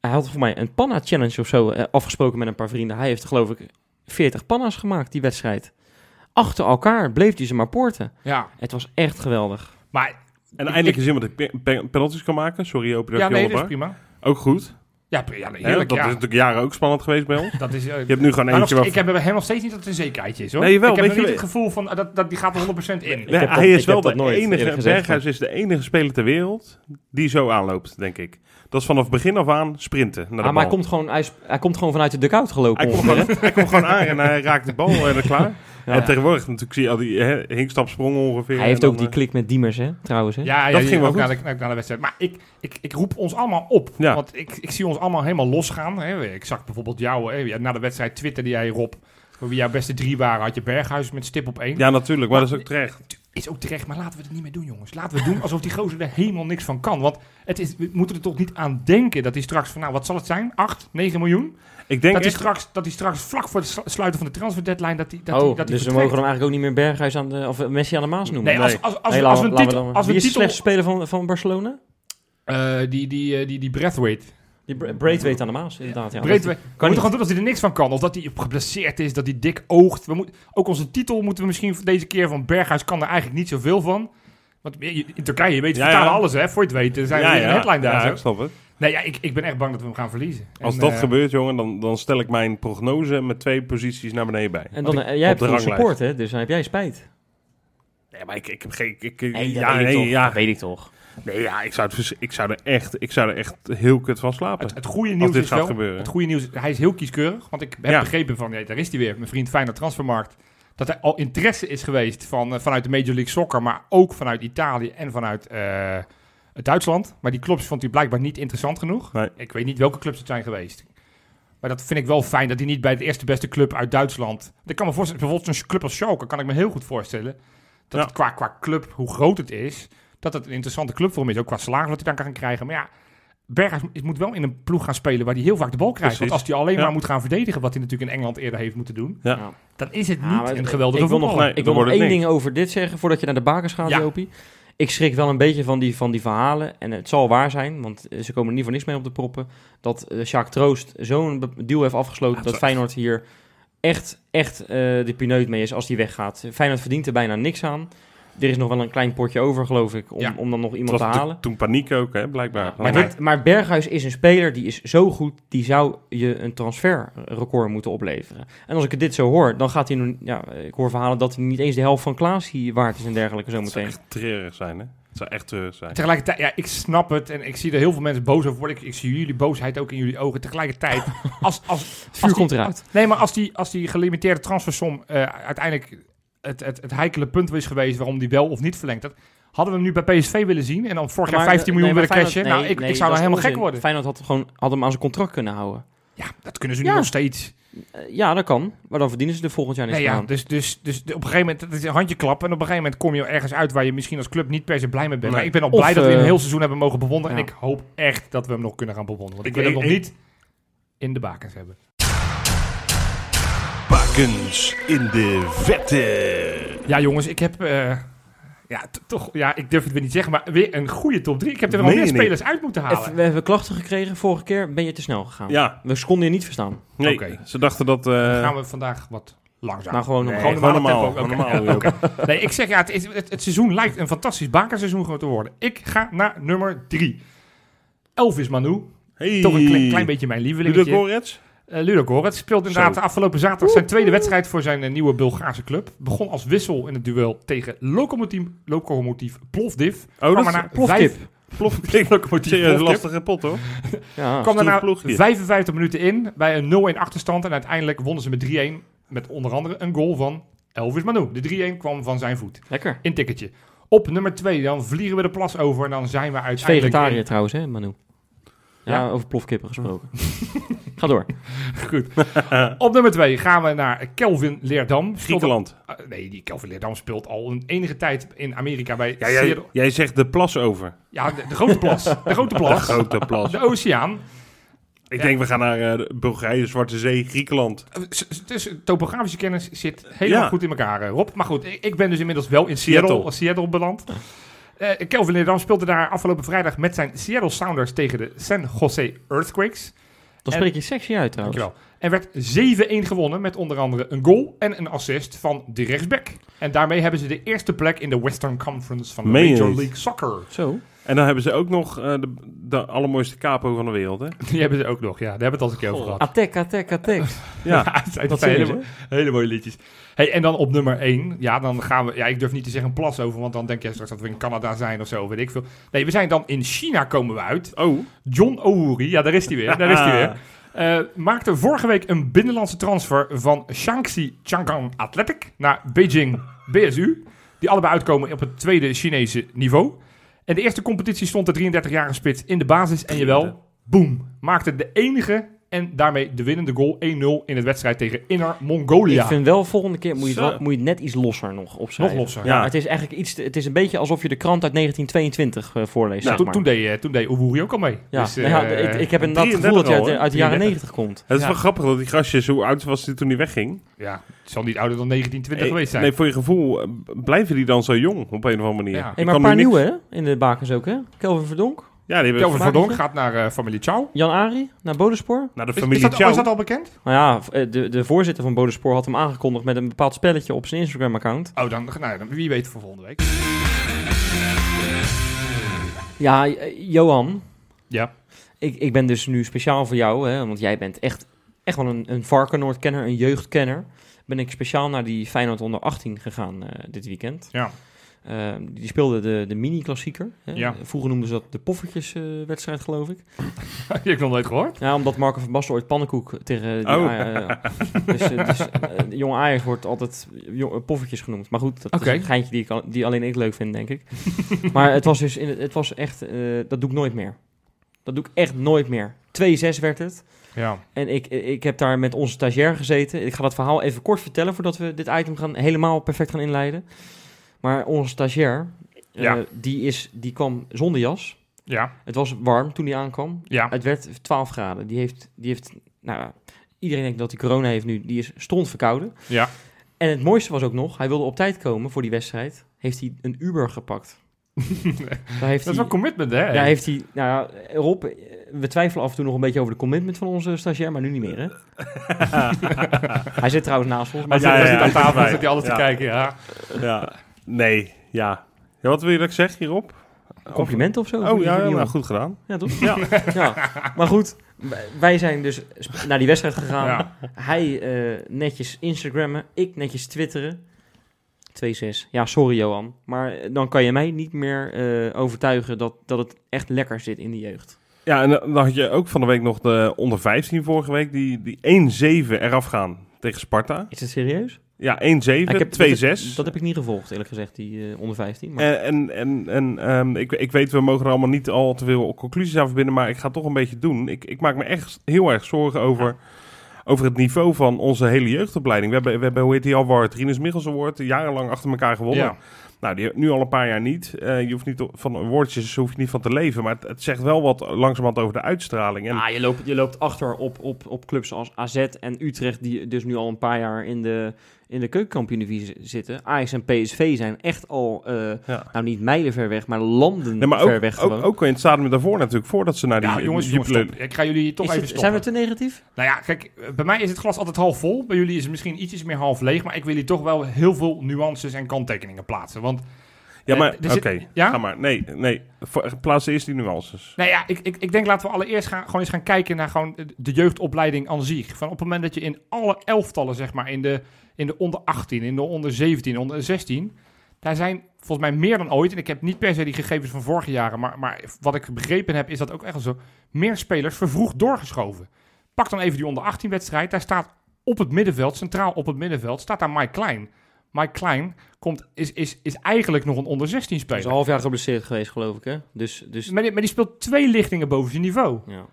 hij had voor mij een panna challenge of zo eh, afgesproken met een paar vrienden. Hij heeft geloof ik 40 panna's gemaakt, die wedstrijd. Achter elkaar bleef hij ze maar poorten. Ja, Het was echt geweldig. maar En Ik- eindelijk is iemand die pe- pe- penalties kan maken. Sorry, Jopie, dat ja, ik je nee, dat is prima. Ook goed. Ja, ja dat ja. is natuurlijk jaren ook spannend geweest bij ons. Dat is, eh, Je hebt nu gewoon nog eentje waar... ik heb bij hem nog steeds niet dat het een zekerheidje is hoor. Nee, jawel, ik heb nog niet wel- het gevoel van ah, dat, dat die gaat er 100% in. Ik Nee, heb dat- hij ik is wel de dat nooit enige, gezegd, Berghuis is de enige speler ter wereld die zo aanloopt, denk ik. Dat is vanaf begin af aan sprinten naar de Ah, maar hij komt, gewoon, hij, komt gewoon vanuit de dugout gelopen. Hij komt, gewoon, hij komt gewoon aan en hij raakt de bal en dan klaar. Ja. En tegenwoordig natuurlijk zie je al die hè, hinkstapsprongen ongeveer. Hij heeft ook dan, die eh, klik met Diemers, hè, trouwens. Hè? Ja, ja Dat ging wel ook goed. naar de, naar de wedstrijd. Maar ik, ik, ik roep ons allemaal op. Ja. Want ik, ik zie ons allemaal helemaal losgaan. Hè. Ik zag bijvoorbeeld jou, hè, ja, na de wedstrijd twitterde jij Rob. Voor wie jouw beste drie waren, had je Berghuis met stip op één. Ja, natuurlijk, maar dat is ook terecht. Is ook terecht, maar laten we het niet meer doen, jongens. Laten we het doen alsof die gozer er helemaal niks van kan. Want het is, we moeten er toch niet aan denken dat hij straks van, nou, wat zal het zijn? 8, 9 miljoen? Ik denk Dat hij, straks, dat hij straks vlak voor het slu- sluiten van de transfer deadline, dat hij, dat hij, oh, dat hij dus we mogen hem eigenlijk ook niet meer Berghuis aan de, of Messi aan de Maas noemen. Nee, als, Nee. als, als, Nee, als, we we- een we titel... Als we Wie een is de titel slechtste speler van, van Barcelona? eh, die, die, eh, die, die Breathwaite. Die Braithwaite aan de Maas, inderdaad. Ja, Breathwaite. Dat- We moeten gewoon doen dat hij er niks van kan. Of dat hij geblesseerd is, dat hij dik oogt. We moet, ook onze titel moeten we misschien deze keer van Berghuis kan er eigenlijk niet zoveel van. Want in Turkije, je weet, Ja, vertalen ja. alles hè. Voor je het weet, er zijn ja, we ja, een headline daar. ja, ik snap het. Nee, ja, ik, ik ben echt bang dat we hem gaan verliezen. Als En, dat eh, gebeurt, jongen, dan, dan stel ik mijn prognose met twee posities naar beneden bij. En dan, eh, jij hebt ranglijst. support, hè? Dus dan heb jij spijt. Ja, maar ik, ik heb geen... Ik, Nee, dat ja, weet ik nee, toch. ja. Dat weet ik toch. Nee, ja, ik zou, het, ik, zou er echt, ik zou er echt heel kut van slapen. Het, het goede als nieuws dit is gaat wel, gebeuren. het goede nieuws, hij is heel kieskeurig. Want ik heb Ja. begrepen van, ja, daar is hij weer, mijn vriend Feyenoord Transfermarkt. Dat er al interesse is geweest van, eh, vanuit de Major League Soccer, maar ook vanuit Italië en vanuit eh, Duitsland. Maar die clubs vond hij blijkbaar niet interessant genoeg. Nee. Ik weet niet welke clubs het zijn geweest. Maar dat vind ik wel fijn dat hij niet bij de eerste beste club uit Duitsland. Ik kan me voorstellen, bijvoorbeeld zo'n club als Schalke kan ik me heel goed voorstellen. Dat Ja. het qua, qua club, hoe groot het is, dat het een interessante club voor hem is. Ook qua salaris wat hij dan kan krijgen. Maar ja, Berghuis moet- moet wel in een ploeg gaan spelen waar hij heel vaak de bal krijgt. Precies. Want als hij alleen Ja. maar moet gaan verdedigen, wat hij natuurlijk in Engeland eerder heeft moeten doen, Ja. Dan is het Ja, niet een geweldige ik wil nog. Nee, ik wil nog één ding over dit zeggen voordat je naar de bakens gaat, Ja. Jopie. Ik schrik wel een beetje van die, van die verhalen. En het zal waar zijn, want eh, ze komen er niet voor niks mee op de proppen. Dat eh Sjaak Troost zo'n deal heeft afgesloten dat Feyenoord hier echt, echt eh, de pineut mee is als die weggaat. Feyenoord verdient er bijna niks aan. Er is nog wel een klein potje over, geloof ik, om, Ja. om dan nog Het iemand was te halen. toen paniek ook, hè, blijkbaar. Maar, dit, maar Berghuis is een speler die is zo goed, die zou je een transferrecord moeten opleveren. En als ik dit zo hoor, dan gaat hij nu, ja, ik hoor verhalen dat hij niet eens de helft van Klaas hier waard is en dergelijke het zou zometeen. echt treurig zijn, hè? Het zou echt treurig zijn. Tegelijkertijd, ja, ik snap het en ik zie er heel veel mensen boos over worden. Ik, ik zie jullie boosheid ook in jullie ogen. Tegelijkertijd, als, als, Het vuur als komt die- eruit. Nee, maar als die, als die gelimiteerde transfersom eh, uiteindelijk het, het, het heikele punt is geweest waarom die wel of niet verlengd had, hadden we hem nu bij PSV willen zien en dan vorig jaar Maar, 15 miljoen nee, willen cashen. Feyenoord- nou, ik, nee, ik zou dat dan helemaal gek worden. Feyenoord had, gewoon, had hem aan zijn contract kunnen houden. Ja, dat kunnen ze nu Ja. nog steeds. Eh, ja, dat kan. Maar dan verdienen ze er volgend jaar Nee, ja, dus, dus, dus op een gegeven moment, dat is een handjeklap. En op een gegeven moment kom je ergens uit waar je misschien als club niet per se blij mee bent. Maar Nee. ik ben al Of, blij dat we hem eh, een heel seizoen hebben mogen bewonderen. ja. En ik hoop echt dat we hem nog kunnen gaan bewonderen. Want ik Ik- wil hem nog niet in de bakens hebben. In de vette. Ja, jongens, ik heb. eh, ja, toch. Ja, ik durf het weer niet zeggen, maar weer een goede top 3. Ik heb er wel meer spelers uit moeten halen. Even- we hebben klachten gekregen. Vorige keer ben je te snel gegaan. Ja, We konden je niet verstaan. nee, Oké. ze dachten dat... eh, Dan gaan we vandaag wat langzaam. Maar gewoon nee, normaal. gewoon normaal. Nee, ik zeg ja, het, is, het, het seizoen lijkt een fantastisch bakenseizoen te worden. Ik ga naar nummer 3. Elvis Manu. Hey. Toch een klein, klein beetje mijn Ludo lievelingetje. Gorets? Eh Ludo speelde inderdaad Zo. de afgelopen zaterdag zijn tweede wedstrijd voor zijn eh, nieuwe Bulgaarse club. Begon als wissel in het duel tegen Lokomotief, Lokomotief Plovdiv. Oh, dat daarna is Plofkip. vijf- plof. Lokomotief Serieus Plovdiv. lastige pot, hoor. Ja. kwam daarna ploegje. 55 minuten in bij een 0-1 achterstand. En uiteindelijk wonnen ze met 3-1. Met onder andere een goal van Elvis Manu. De 3-1 kwam van zijn voet. Lekker. In ticketje. Op nummer 2, dan vliegen we de plas over. En dan zijn we uiteindelijk... vegetariër trouwens, hè, Manu? Ja, Ja. over plofkippen gesproken. Ga door. Goed. Op nummer 2 gaan we naar Kelvin Leerdam. Speelt- Griekenland. Uh, nee, die Kelvin Leerdam speelt al een enige tijd in Amerika bij Ja, jij, Seattle. jij zegt de plas over. Ja, de, de grote plas. De grote De plas. grote plas. De oceaan. Ik Ja. denk, we gaan naar eh, Bulgarije, Zwarte Zee, Griekenland. S- Dus topografische kennis zit helemaal Ja. goed in elkaar, eh, Rob. Maar goed, ik, ik ben dus inmiddels wel in Seattle, Seattle. Seattle, beland. Eh Kelvin Leerdam speelde daar afgelopen vrijdag met zijn Seattle Sounders tegen de San Jose Earthquakes. Dan En- spreek je sexy uit trouwens. Dankjewel. En werd 7-1 gewonnen met onder andere een goal en een assist van de rechtsback. En daarmee hebben ze de eerste plek in de Western Conference van de Major? League Soccer. Zo. En dan hebben ze ook nog eh, de, de allermooiste capo van de wereld, hè? Die hebben ze ook nog, ja. Daar hebben we het al eens een keer over gehad. Attack, attack, attack. Ja. zijn, Dat zijn hele, hele mooie liedjes. Hey, en dan op nummer 1. Ja, dan gaan we... Ja, ik durf niet te zeggen een plas over, want dan denk jij straks dat we in Canada zijn of zo, weet ik veel. Nee, we zijn dan in China komen we uit. Oh, John Ouri, ja, daar is hij weer. Daar is hij weer. Eh, maakte vorige week een binnenlandse transfer van Shaanxi Chang'an Athletic naar Beijing BSU. Die allebei uitkomen op het tweede Chinese niveau. En de eerste competitie stond de 33-jarige spits in de basis. En jawel, boom, maakte de enige en daarmee de winnende goal 1-0 in het wedstrijd tegen Inner Mongolia. Ik vind wel, volgende keer moet je, het Zo. wel, moet je het net iets losser nog Nog opschrijven. losser. Ja. Ja. Het is eigenlijk iets, het is een beetje alsof je de krant uit 1922 eh, voorleest, Nou, zeg toen, maar. toen deed, eh, toen deed ook al mee. ja. Dus, Nou ja, eh, ik, ik heb inderdaad het gevoel dat 33 je al, uit, de jaren 33. 90 komt. het is Ja. wel grappig dat die gastje, hoe oud was hij toen hij wegging? ja, het zal niet ouder dan 1920 Eh, geweest zijn. Nee, voor je gevoel blijven die dan zo jong op een of andere manier. Ja. Ik Hey, kan maar een paar niks- nieuwe hè? in de bakens ook, hè? Kelvin Verdonk, Ja, die hebben Kelvin Verdonk gaat naar eh, familie Chow. Jan Ari naar Bodenspoor. naar de Is, is, familie dat, Chow. is dat al bekend? Nou ja, eh, de, de voorzitter van Bodenspoor had hem aangekondigd met een bepaald spelletje op zijn Instagram-account. Oh, dan, nou, dan wie weet voor volgende week. Ja, eh, Johan, Ja. ik, ik ben dus nu speciaal voor jou, hè, want jij bent echt, echt wel een, een Varkenoord-kenner, een jeugdkenner. Ben ik speciaal naar die Feyenoord onder 18 gegaan eh, dit weekend. Ja. Eh, die speelde de, de mini-klassieker. Ja. Vroeger noemden ze dat de poffertjeswedstrijd, geloof ik. Die heb ik nog nooit gehoord. Ja, omdat Marco van Basten ooit pannenkoek tegen... Die Oh. Aja- dus eh, dus eh, de jonge Ajax wordt altijd poffertjes genoemd. Maar goed, dat is een geintje die, ik, al- die alleen ik leuk vind, denk ik. maar het was dus in het, was echt... eh, dat doe ik nooit meer. Dat doe ik echt nooit meer. 2-6 werd het. Ja. En ik, ik heb daar met onze stagiair gezeten. Ik ga dat verhaal even kort vertellen voordat we dit item gaan, helemaal perfect gaan inleiden. Maar onze stagiair, eh, Ja. die, is, die kwam zonder jas. Ja. Het was warm toen hij aankwam. Ja. Het werd 12 graden. Die heeft, die heeft nou, iedereen denkt dat hij corona heeft nu. Die is stond verkouden. Ja. En het mooiste was ook nog, hij wilde op tijd komen voor die wedstrijd. Heeft hij een Uber gepakt. Daar heeft Dat is wel hij, commitment, hè? daar heeft hij, nou ja, Rob, eh, we twijfelen af en toe nog een beetje over de commitment van onze stagiair, maar nu niet meer, hè? hij zit trouwens naast ons. Maar Ja, zit, ja, zit ja, aan tafel, zit hij alles Ja. te kijken, ja. Ja. Nee, ja. ja. Wat wil je dat ik zeg hierop? complimenten of zo? Oh ja, nou, goed gedaan. Ja, toch? Ja. ja. Maar goed, wij- zijn dus naar die wedstrijd gegaan. Ja. Hij eh, netjes Instagrammen, ik netjes twitteren. 2-6. Ja, sorry Johan. Maar eh, dan kan je mij niet meer eh, overtuigen dat, dat het echt lekker zit in de jeugd. Ja, en dan had je ook van de week nog de onder 15 vorige week, die, die 1-7 eraf gaan tegen Sparta. Is het serieus? Ja, 1-7, 2-6. Ik heb- Dat, heb ik niet gevolgd, eerlijk gezegd, die eh, onder 15. Maar En, en, en, ehm, ik, ik weet, we mogen er allemaal niet al te veel conclusies aan verbinden, maar ik ga het toch een beetje doen. Ik, ik maak me echt heel erg zorgen over, over het niveau van onze hele jeugdopleiding. We hebben, we hebben hoe heet die al, War Rinus Michels Award, jarenlang achter elkaar gewonnen. Ja. Nou, die nu al een paar jaar niet. Eh, je hoeft niet van woordjes hoef je niet van te leven, maar het, het zegt wel wat langzamerhand over de uitstraling. En, Ah, je, loopt, je loopt achter op, op, op clubs als AZ en Utrecht, die dus nu al een paar jaar in de, in de keukenkampioen-divisie zitten. Ajax en PSV zijn echt al, eh, Ja. nou niet mijlen ver weg, maar landen Nee, maar ver ook, weg ook, gewoon. ook in het stadium daarvoor natuurlijk, voordat ze naar die... Ja, jongens, die jongens. Ik ga jullie toch Is even het- stoppen. zijn we te negatief? Nou ja, kijk, bij mij is het glas altijd half vol. Bij jullie is het misschien ietsjes meer half leeg. Maar ik wil hier toch wel heel veel nuances en kanttekeningen plaatsen. Want, Ja, eh, maar oké, ja? ga maar. Nee, nee. Plaats eerst die nuances. nou ja, ik, ik, ik denk laten we allereerst gaan, gewoon eens gaan kijken naar gewoon de- de jeugdopleiding aan zich. Van op het moment dat je in alle elftallen, zeg maar, in de, in de onder 18, in de onder 17, onder 16... Daar zijn volgens mij meer dan ooit, en ik heb niet per se die gegevens van vorige jaren, maar, maar wat ik begrepen heb, is dat ook echt zo, meer spelers vervroegd doorgeschoven. Pak dan even die onder 18 wedstrijd, daar staat op het middenveld, centraal op het middenveld, staat daar Mike Klein. Mike Klein komt, is, is, is eigenlijk nog een onder 16 Hij is speler. een half jaar geblesseerd geweest, geloof ik, hè? Dus, dus Maar die, maar die speelt twee lichtingen boven zijn niveau. ja.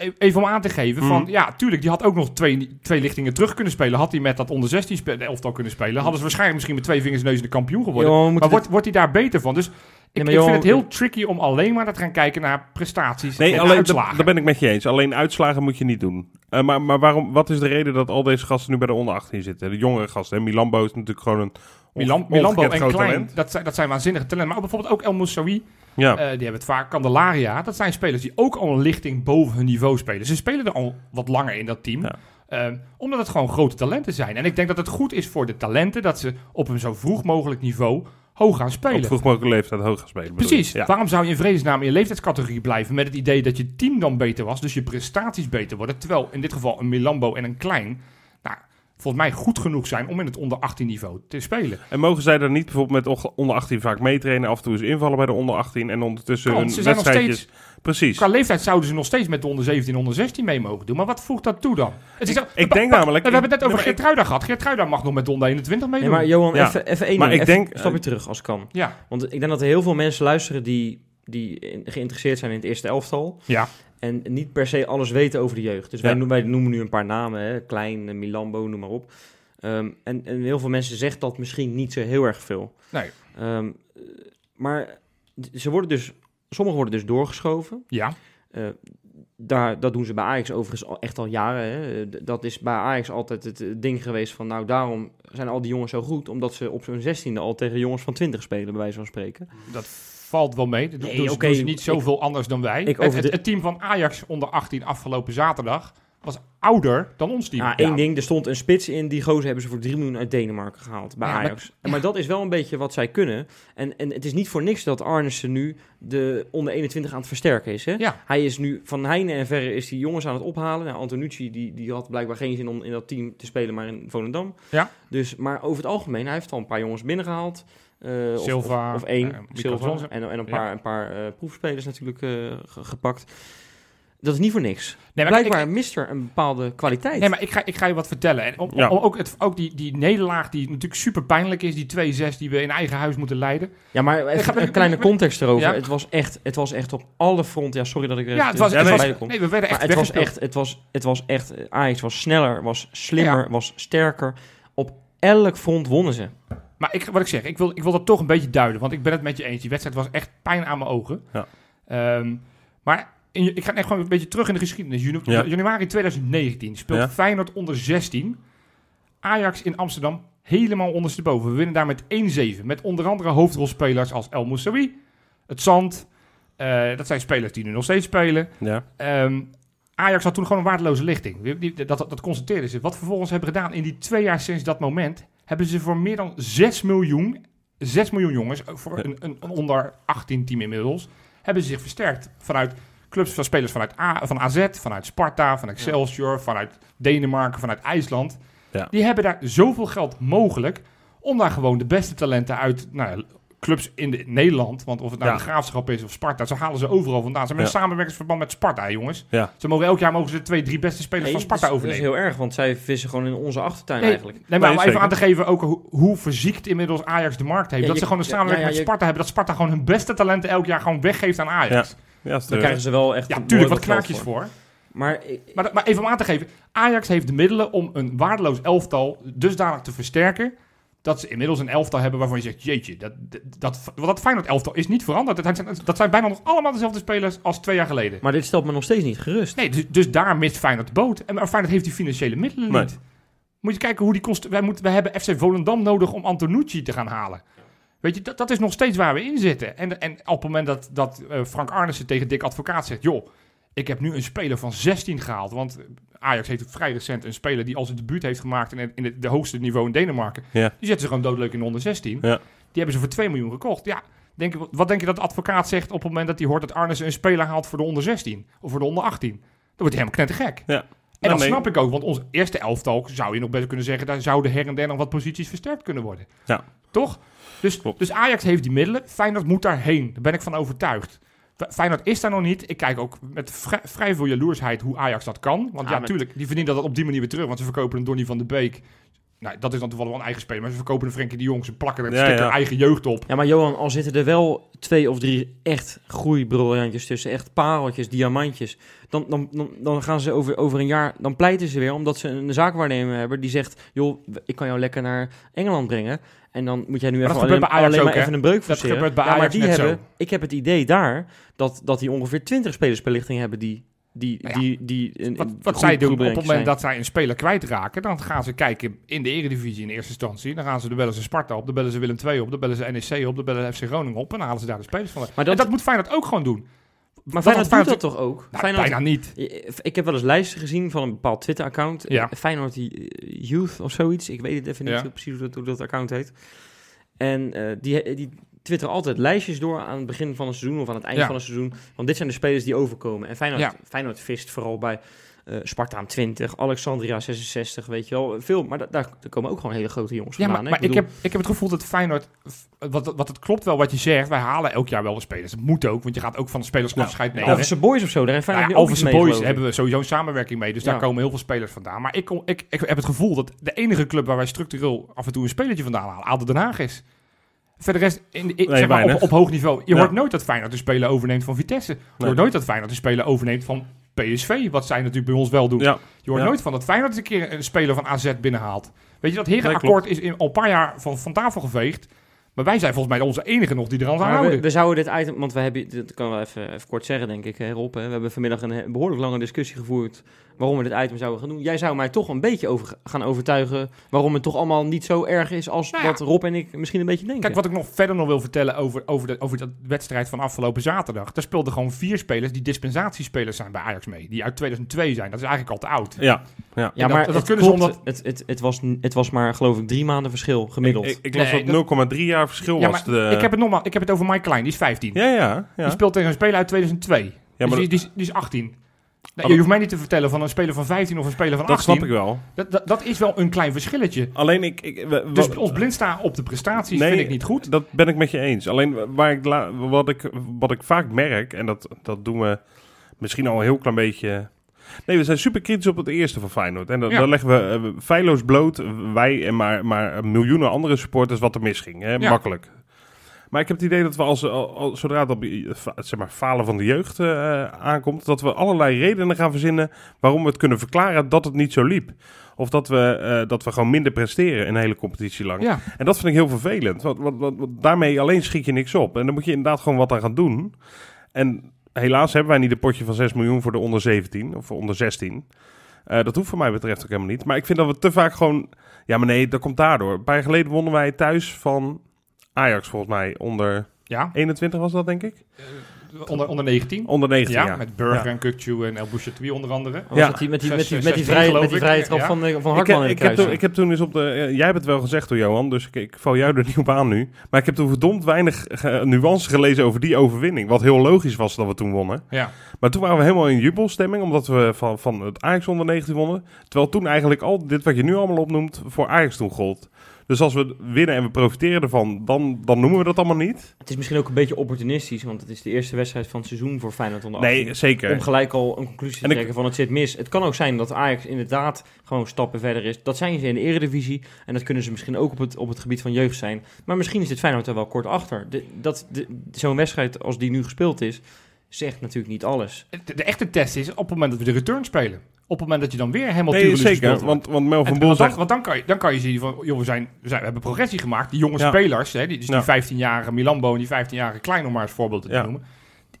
E- Even om aan te geven van, Mhm. ja, tuurlijk, die had ook nog twee, twee lichtingen terug kunnen spelen. Had hij met dat onder 16 spe- elftal kunnen spelen, hadden ze waarschijnlijk misschien met twee vingers neus de kampioen geworden. Maar wordt, wordt hij daar beter van? Dus ik, maar ik Johan- vind het heel tricky om alleen maar te gaan kijken naar prestaties Nee, en alleen, uitslagen. daar ben ik met je eens. Alleen uitslagen moet je niet doen. Eh, maar maar waarom, wat is de reden dat al deze gasten nu bij de onder 18 zitten? De jongere gasten. hè? Milambo is natuurlijk gewoon een Milan, Milambo en groot Klein, talent. dat zijn, dat zijn waanzinnige talenten. Maar bijvoorbeeld ook El Moussaoui, Ja. eh, die hebben het vaak. Candelaria, dat zijn spelers die ook al een lichting boven hun niveau spelen. Ze spelen er al wat langer in dat team. Ja. eh, omdat het gewoon grote talenten zijn. En ik denk dat het goed is voor de talenten dat ze op een zo vroeg mogelijk niveau hoog gaan spelen. op vroeg mogelijke leeftijd hoog gaan spelen. Precies. Ja. Waarom zou je in vredesnaam in je leeftijdscategorie blijven met het idee dat je team dan beter was, dus je prestaties beter worden, terwijl in dit geval een Milambo en een Klein, volgens mij goed genoeg zijn om in het onder 18 niveau te spelen. En mogen zij dan niet bijvoorbeeld met onder 18 vaak meetrainen, af en toe eens invallen bij de onder 18 en ondertussen Kan, hun ze zijn nog wedstrijdjes... Precies. Qua leeftijd zouden ze nog steeds met de onder 17 onder 16 mee mogen doen, maar wat voegt dat toe dan? Het is Ik- ik denk namelijk- We hebben het net over ik- Geertruida gehad. Geertruida mag nog met de onder 21 meedoen. Nee, maar Johan, Ja. even, even één Maar ding. ik Even denk- een stapje terug, als kan. ja, Want ik denk dat er heel veel mensen luisteren die, die geïnteresseerd zijn in het eerste elftal. ja, En niet per se alles weten over de jeugd. Dus wij, noemen, wij noemen nu een paar namen. Hè? Klein, eh, Milambo, noem maar op. Ehm, en, en heel veel mensen zeggen dat misschien niet zo heel erg veel. nee, Ehm, eh, maar ze worden dus, sommigen worden dus doorgeschoven. ja, Eh, daar, dat doen ze bij Ajax overigens al, echt al jaren. Hè. D- Dat is bij Ajax altijd het eh, ding geweest van... nou, daarom zijn al die jongens zo goed... omdat ze op zo'n zestiende al tegen jongens van 20 spelen, bij wijze van spreken. dat valt wel mee. Dat Nee, doen, ze- oké, doen ze niet ik- zoveel anders dan wij. ik Het, over het, team van Ajax onder 18 afgelopen zaterdag was ouder dan ons team. Ja, één ding, er stond een spits in. Die gozer hebben ze voor 3 miljoen uit Denemarken gehaald bij Ja, maar- Ajax. Maar, dat is wel een beetje wat zij kunnen. En, en het is niet voor niks dat Arnissen nu de onder 21 aan het versterken is. Hè? Ja. Hij is nu van heine en verre is die jongens aan het ophalen. Nou, Antonucci die, die had blijkbaar geen zin om in dat team te spelen, maar in Volendam. Ja. Dus, maar over het algemeen, hij heeft al een paar jongens binnengehaald. Eh, of- Silva, Of, of één, Silva. En, en een Ja. paar, een paar eh, proefspelers natuurlijk eh, ge- gepakt. Dat is niet voor niks. Nee, maar Blijkbaar ik- mist er een bepaalde kwaliteit. Nee, maar ik ga, ik ga je wat vertellen. En om, Ja. om ook, het, ook die, die nederlaag die natuurlijk super pijnlijk is, die 2-6 die we in eigen huis moeten leiden. Ja, maar Ik ga- even een ik- kleine ik- context erover. Ja. Het, was echt, het was echt op alle fronten. Ja, sorry dat ik er Ja, het was, het was, bij kom. nee, we werden echt Maar het was echt, het was, het was echt, Ajax was sneller, was slimmer, Ja. was sterker. Op elk front wonnen ze. Maar ik, wat ik zeg, ik wil, ik wil dat toch een beetje duiden, want ik ben het met je eens. Die wedstrijd was echt pijn aan mijn ogen. Ja. Ehm, maar in, ik ga echt gewoon een beetje terug in de geschiedenis. Janu- Ja. Januari 2019 speelt Ja. Feyenoord onder 16. Ajax in Amsterdam helemaal ondersteboven. We winnen daar met 1-7. Met onder andere hoofdrolspelers als El Moussaoui, Het Zand. Eh, dat zijn spelers die nu nog steeds spelen. Ja. Ehm, Ajax had toen gewoon een waardeloze lichting. Dat, dat, dat constateerden ze. Wat vervolgens hebben gedaan in die twee jaar sinds dat moment... hebben ze voor meer dan 6 miljoen, 6 miljoen jongens... voor een, een, een onder 18 team inmiddels... hebben ze zich versterkt vanuit clubs van spelers vanuit A, van AZ... vanuit Sparta, van Excelsior, vanuit Denemarken, vanuit IJsland. Ja. Die hebben daar zoveel geld mogelijk... om daar gewoon de beste talenten uit... Nou, clubs in de, Nederland, want of het nou Ja. de Graafschap is of Sparta, ze halen ze overal vandaan. Ze hebben een samenwerkingsverband met Sparta, jongens. Ja. Ze mogen elk jaar mogen ze de twee, drie beste spelers van Sparta dat, is, dat is overnemen. heel erg, want zij vissen gewoon in onze achtertuin Nee, eigenlijk. nee, maar Nee, om even zeker. aan te geven ook hoe, hoe verziekt inmiddels Ajax de markt heeft. Ja, dat je- ze gewoon een samenwerking ja, ja, met je- Sparta hebben. Dat Sparta gewoon hun beste talenten elk jaar gewoon weggeeft aan Ajax. Ja, is Dan terug. krijgen ze wel echt Ja, tuurlijk wat knaakjes voor. Maar Maar, maar even om aan te geven. Ajax heeft de middelen om een waardeloos elftal dusdanig te versterken... dat ze inmiddels een elftal hebben waarvan je zegt... jeetje, dat, dat, dat, dat Feyenoord elftal is niet veranderd. Dat zijn, dat zijn bijna nog allemaal dezelfde spelers als twee jaar geleden. maar dit stelt me nog steeds niet gerust. Nee, dus, dus daar mist Feyenoord de boot. En maar Feyenoord heeft die financiële middelen Nee. niet. Moet je kijken hoe die kost. Wij, moeten, wij hebben FC Volendam nodig om Antonucci te gaan halen. Weet je, dat, dat is nog steeds waar we in zitten. En, en op het moment dat, dat eh, Frank Arnissen tegen Dick Advocaat zegt... joh, ik heb nu een speler van 16 gehaald. Want Ajax heeft vrij recent een speler die al zijn debuut heeft gemaakt... in, het, in het de hoogste niveau in Denemarken. Ja. Die zetten ze gewoon doodleuk in de onder 16. Ja. Die hebben ze voor 2 miljoen gekocht. Ja, denk, wat denk je dat de advocaat zegt op het moment dat hij hoort... dat Arnissen een speler haalt voor de onder 16? Of voor de onder 18? Dan wordt hij helemaal knettergek. Ja. En Nou, dat snap ik ook, want ons eerste elftal zou je nog best kunnen zeggen, daar zouden her en der nog wat posities versterkt kunnen worden. Ja. Toch? Dus, Klopt. dus Ajax heeft die middelen, Feyenoord moet daarheen. Daar ben ik van overtuigd. Feyenoord is daar nog niet. Ik kijk ook met vrij, vrij veel jaloersheid hoe Ajax dat kan. Want Ja, met- natuurlijk, die verdienen dat op die manier weer terug. Want ze verkopen een Donny van de Beek. Nou, dat is dan toevallig wel een eigen speler. Maar ze verkopen een Frenkie de Jong. Ze plakken er Ja, sticker ja. eigen jeugd op. Ja, maar Johan, al zitten er wel twee of drie echt groeibriljantjes tussen, echt pareltjes, diamantjes, dan, dan, dan, dan gaan ze over, over een jaar, dan pleiten ze weer omdat ze een zaakwaarnemer hebben die zegt, joh, ik kan jou lekker naar Engeland brengen. En dan moet jij nu Maar even dat alleen, Ajax alleen maar even een breuk Dat forceren. gebeurt bij ja, maar Ajax die net zo. hebben, ik heb het idee daar dat, dat die ongeveer 20 spelers per lichting hebben die, die, Nou ja, die, die, een- Wat, zij doen op het moment zijn. dat zij een speler kwijtraken, dan gaan ze kijken in de eredivisie in eerste instantie. Dan gaan ze, dan bellen ze Sparta op, dan bellen ze Willem II op, dan bellen ze NEC op, dan bellen FC Groningen op en dan halen ze daar de spelers van. Maar en dat, dat moet Feyenoord ook gewoon doen. maar dat Feyenoord had doet dat Feyenoord- toch ook? Nou, Feyenoord, bijna niet. Ik heb wel eens lijsten gezien van een bepaald Twitter-account. Ja. Feyenoord eh, Youth of zoiets. Ik weet het even niet Ja. precies hoe dat, hoe dat account heet. En eh, die, die twitteren altijd lijstjes door aan het begin van een seizoen of aan het eind Ja. van een seizoen. Want dit zijn de spelers die overkomen. En Feyenoord, Ja. Feyenoord vist vooral bij eh Sparta aan 20, Alexandria 66, weet je wel. Veel, maar da- daar, komen ook gewoon hele grote jongens Ja, vandaan. maar, hè? maar ik, bedoel- heb, ik heb het gevoel dat Feyenoord, wat, wat het klopt wel wat je zegt, wij halen elk jaar wel de spelers. Dat moet ook, want je gaat ook van de spelers Ja. afscheid nemen. Alphense Boys of zo, daar heeft Nou ja, mee, Boys hebben we sowieso een samenwerking mee. Dus daar Ja. komen heel veel spelers vandaan. Maar ik, kom, ik, ik heb het gevoel dat de enige club waar wij structureel af en toe een spelertje vandaan halen, ADO Den Haag is. Verder rest, in, in- Nee, zeg maar op, hoog niveau. Je Ja. hoort nooit dat Feyenoord een speler overneemt van Vitesse. Je Nee. hoort nooit dat Feyenoord een speler overneemt van PSV. Wat zij natuurlijk bij ons wel doen. Ja, Je hoort Ja. nooit van dat Feyenoord eens een keer een speler van AZ binnenhaalt. Weet je, dat herenakkoord is in, al een paar jaar van, van tafel geveegd. Maar wij zijn volgens mij onze enige nog die er aan houden. we, we zouden dit item, want we hebben, dat kan wel even, even kort zeggen denk ik, hè, Rob. Hè. We hebben vanmiddag een behoorlijk lange discussie gevoerd waarom we dit item zouden gaan doen. Jij zou mij toch een beetje over gaan overtuigen waarom het toch allemaal niet zo erg is als Nou ja. wat Rob en ik misschien een beetje denken. Kijk, wat ik nog verder nog wil vertellen over, over, de, over de wedstrijd van afgelopen zaterdag. Daar speelden gewoon vier spelers die dispensatiespelers zijn bij Ajax mee. Die uit 2002 zijn. Dat is eigenlijk al te oud. ja. ja, dat- maar dat het, kunnen ze klopt, omdat- het, het, het, was, het was maar geloof ik drie maanden verschil gemiddeld. Ik, ik las Nee, dat 0,3 jaar verschil Ja, was. De... ik, heb het nogmaals, ik heb het over Mike Klein, die is 15. Ja, ja. Die ja. speelt tegen een speler uit 2002. ja dus maar die, die, is, die is 18. Nee, je hoeft mij niet te vertellen van een speler van 15 of een speler van Dat 18. snap ik wel. Dat, dat, dat is wel een klein verschilletje. Alleen ik... ik we- Dus ons blind staan op de prestaties Nee, vind ik niet goed. Dat ben ik met je eens. Alleen waar ik wat, ik, wat ik vaak merk, en dat, dat doen we misschien al een heel klein beetje... Nee, we zijn super kritisch op het eerste van Feyenoord. En dan, Ja. dan leggen we eh, feilloos bloot, wij en maar, maar miljoenen andere supporters, wat er misging. Hè? Ja. Makkelijk. Maar ik heb het idee dat we als, al, al- zodra het op eh, zeg maar, falen van de jeugd eh, aankomt, dat we allerlei redenen gaan verzinnen waarom we het kunnen verklaren dat het niet zo liep. Of dat we, eh, dat we gewoon minder presteren een hele competitie lang. Ja. En dat vind ik heel vervelend. Want, want, want, want daarmee alleen schiet je niks op. En dan moet je inderdaad gewoon wat aan gaan doen. En helaas hebben wij niet een potje van 6 miljoen voor de onder 17 of voor onder 16. Eh, dat hoeft voor mij betreft ook helemaal niet. Maar ik vind dat we te vaak gewoon... Ja, maar nee, dat komt daardoor. Een paar jaar geleden wonnen wij thuis van Ajax volgens mij. Onder Ja, 21 was dat, denk ik? onder, onder 19. Onder 19, Ja, ja. met Burger Ja. en Kukcu en El Bouchatoui onder andere. Was Ja. die, met, die, met, die, met, die met die vrije trap Ja. van, eh, van Ik heb, Hartman ik, heb toen, ik heb toen eens op de... eh, jij hebt het wel gezegd door Johan, dus ik, ik val jou er niet op aan nu. Maar ik heb toen verdomd weinig ge- nuance gelezen over die overwinning. Wat heel logisch was dat we toen wonnen. Ja. Maar toen waren we helemaal in jubelstemming, omdat we van, van het Ajax onder 19 wonnen. Terwijl toen eigenlijk al dit wat je nu allemaal opnoemt, voor Ajax toen gold. Dus als we winnen en we profiteren ervan, dan, dan noemen we dat allemaal niet. Het is misschien ook een beetje opportunistisch, want het is de eerste wedstrijd van het seizoen voor Feyenoord onder 18. Nee, zeker. Om gelijk al een conclusie te En ik- trekken van het zit mis. Het kan ook zijn dat Ajax inderdaad gewoon stappen verder is. Dat zijn ze in de eredivisie en dat kunnen ze misschien ook op het, op het gebied van jeugd zijn. Maar misschien is dit Feyenoord er wel kort achter. De, dat, de, Zo'n wedstrijd als die nu gespeeld is, zegt natuurlijk niet alles. De, de echte test is op het moment dat we de return spelen. Op het moment dat je dan weer helemaal Nee, zeker. wordt. Want, want Mel van En- Boel want, dan, zegt... want dan, kan je, dan kan je zien van, joh, we, zijn, we, zijn, we hebben progressie gemaakt. Die jonge Ja. spelers, hè, die, dus Ja. die 15-jarige Milambo en die 15-jarige Klein, om maar als voorbeeld te Ja. noemen.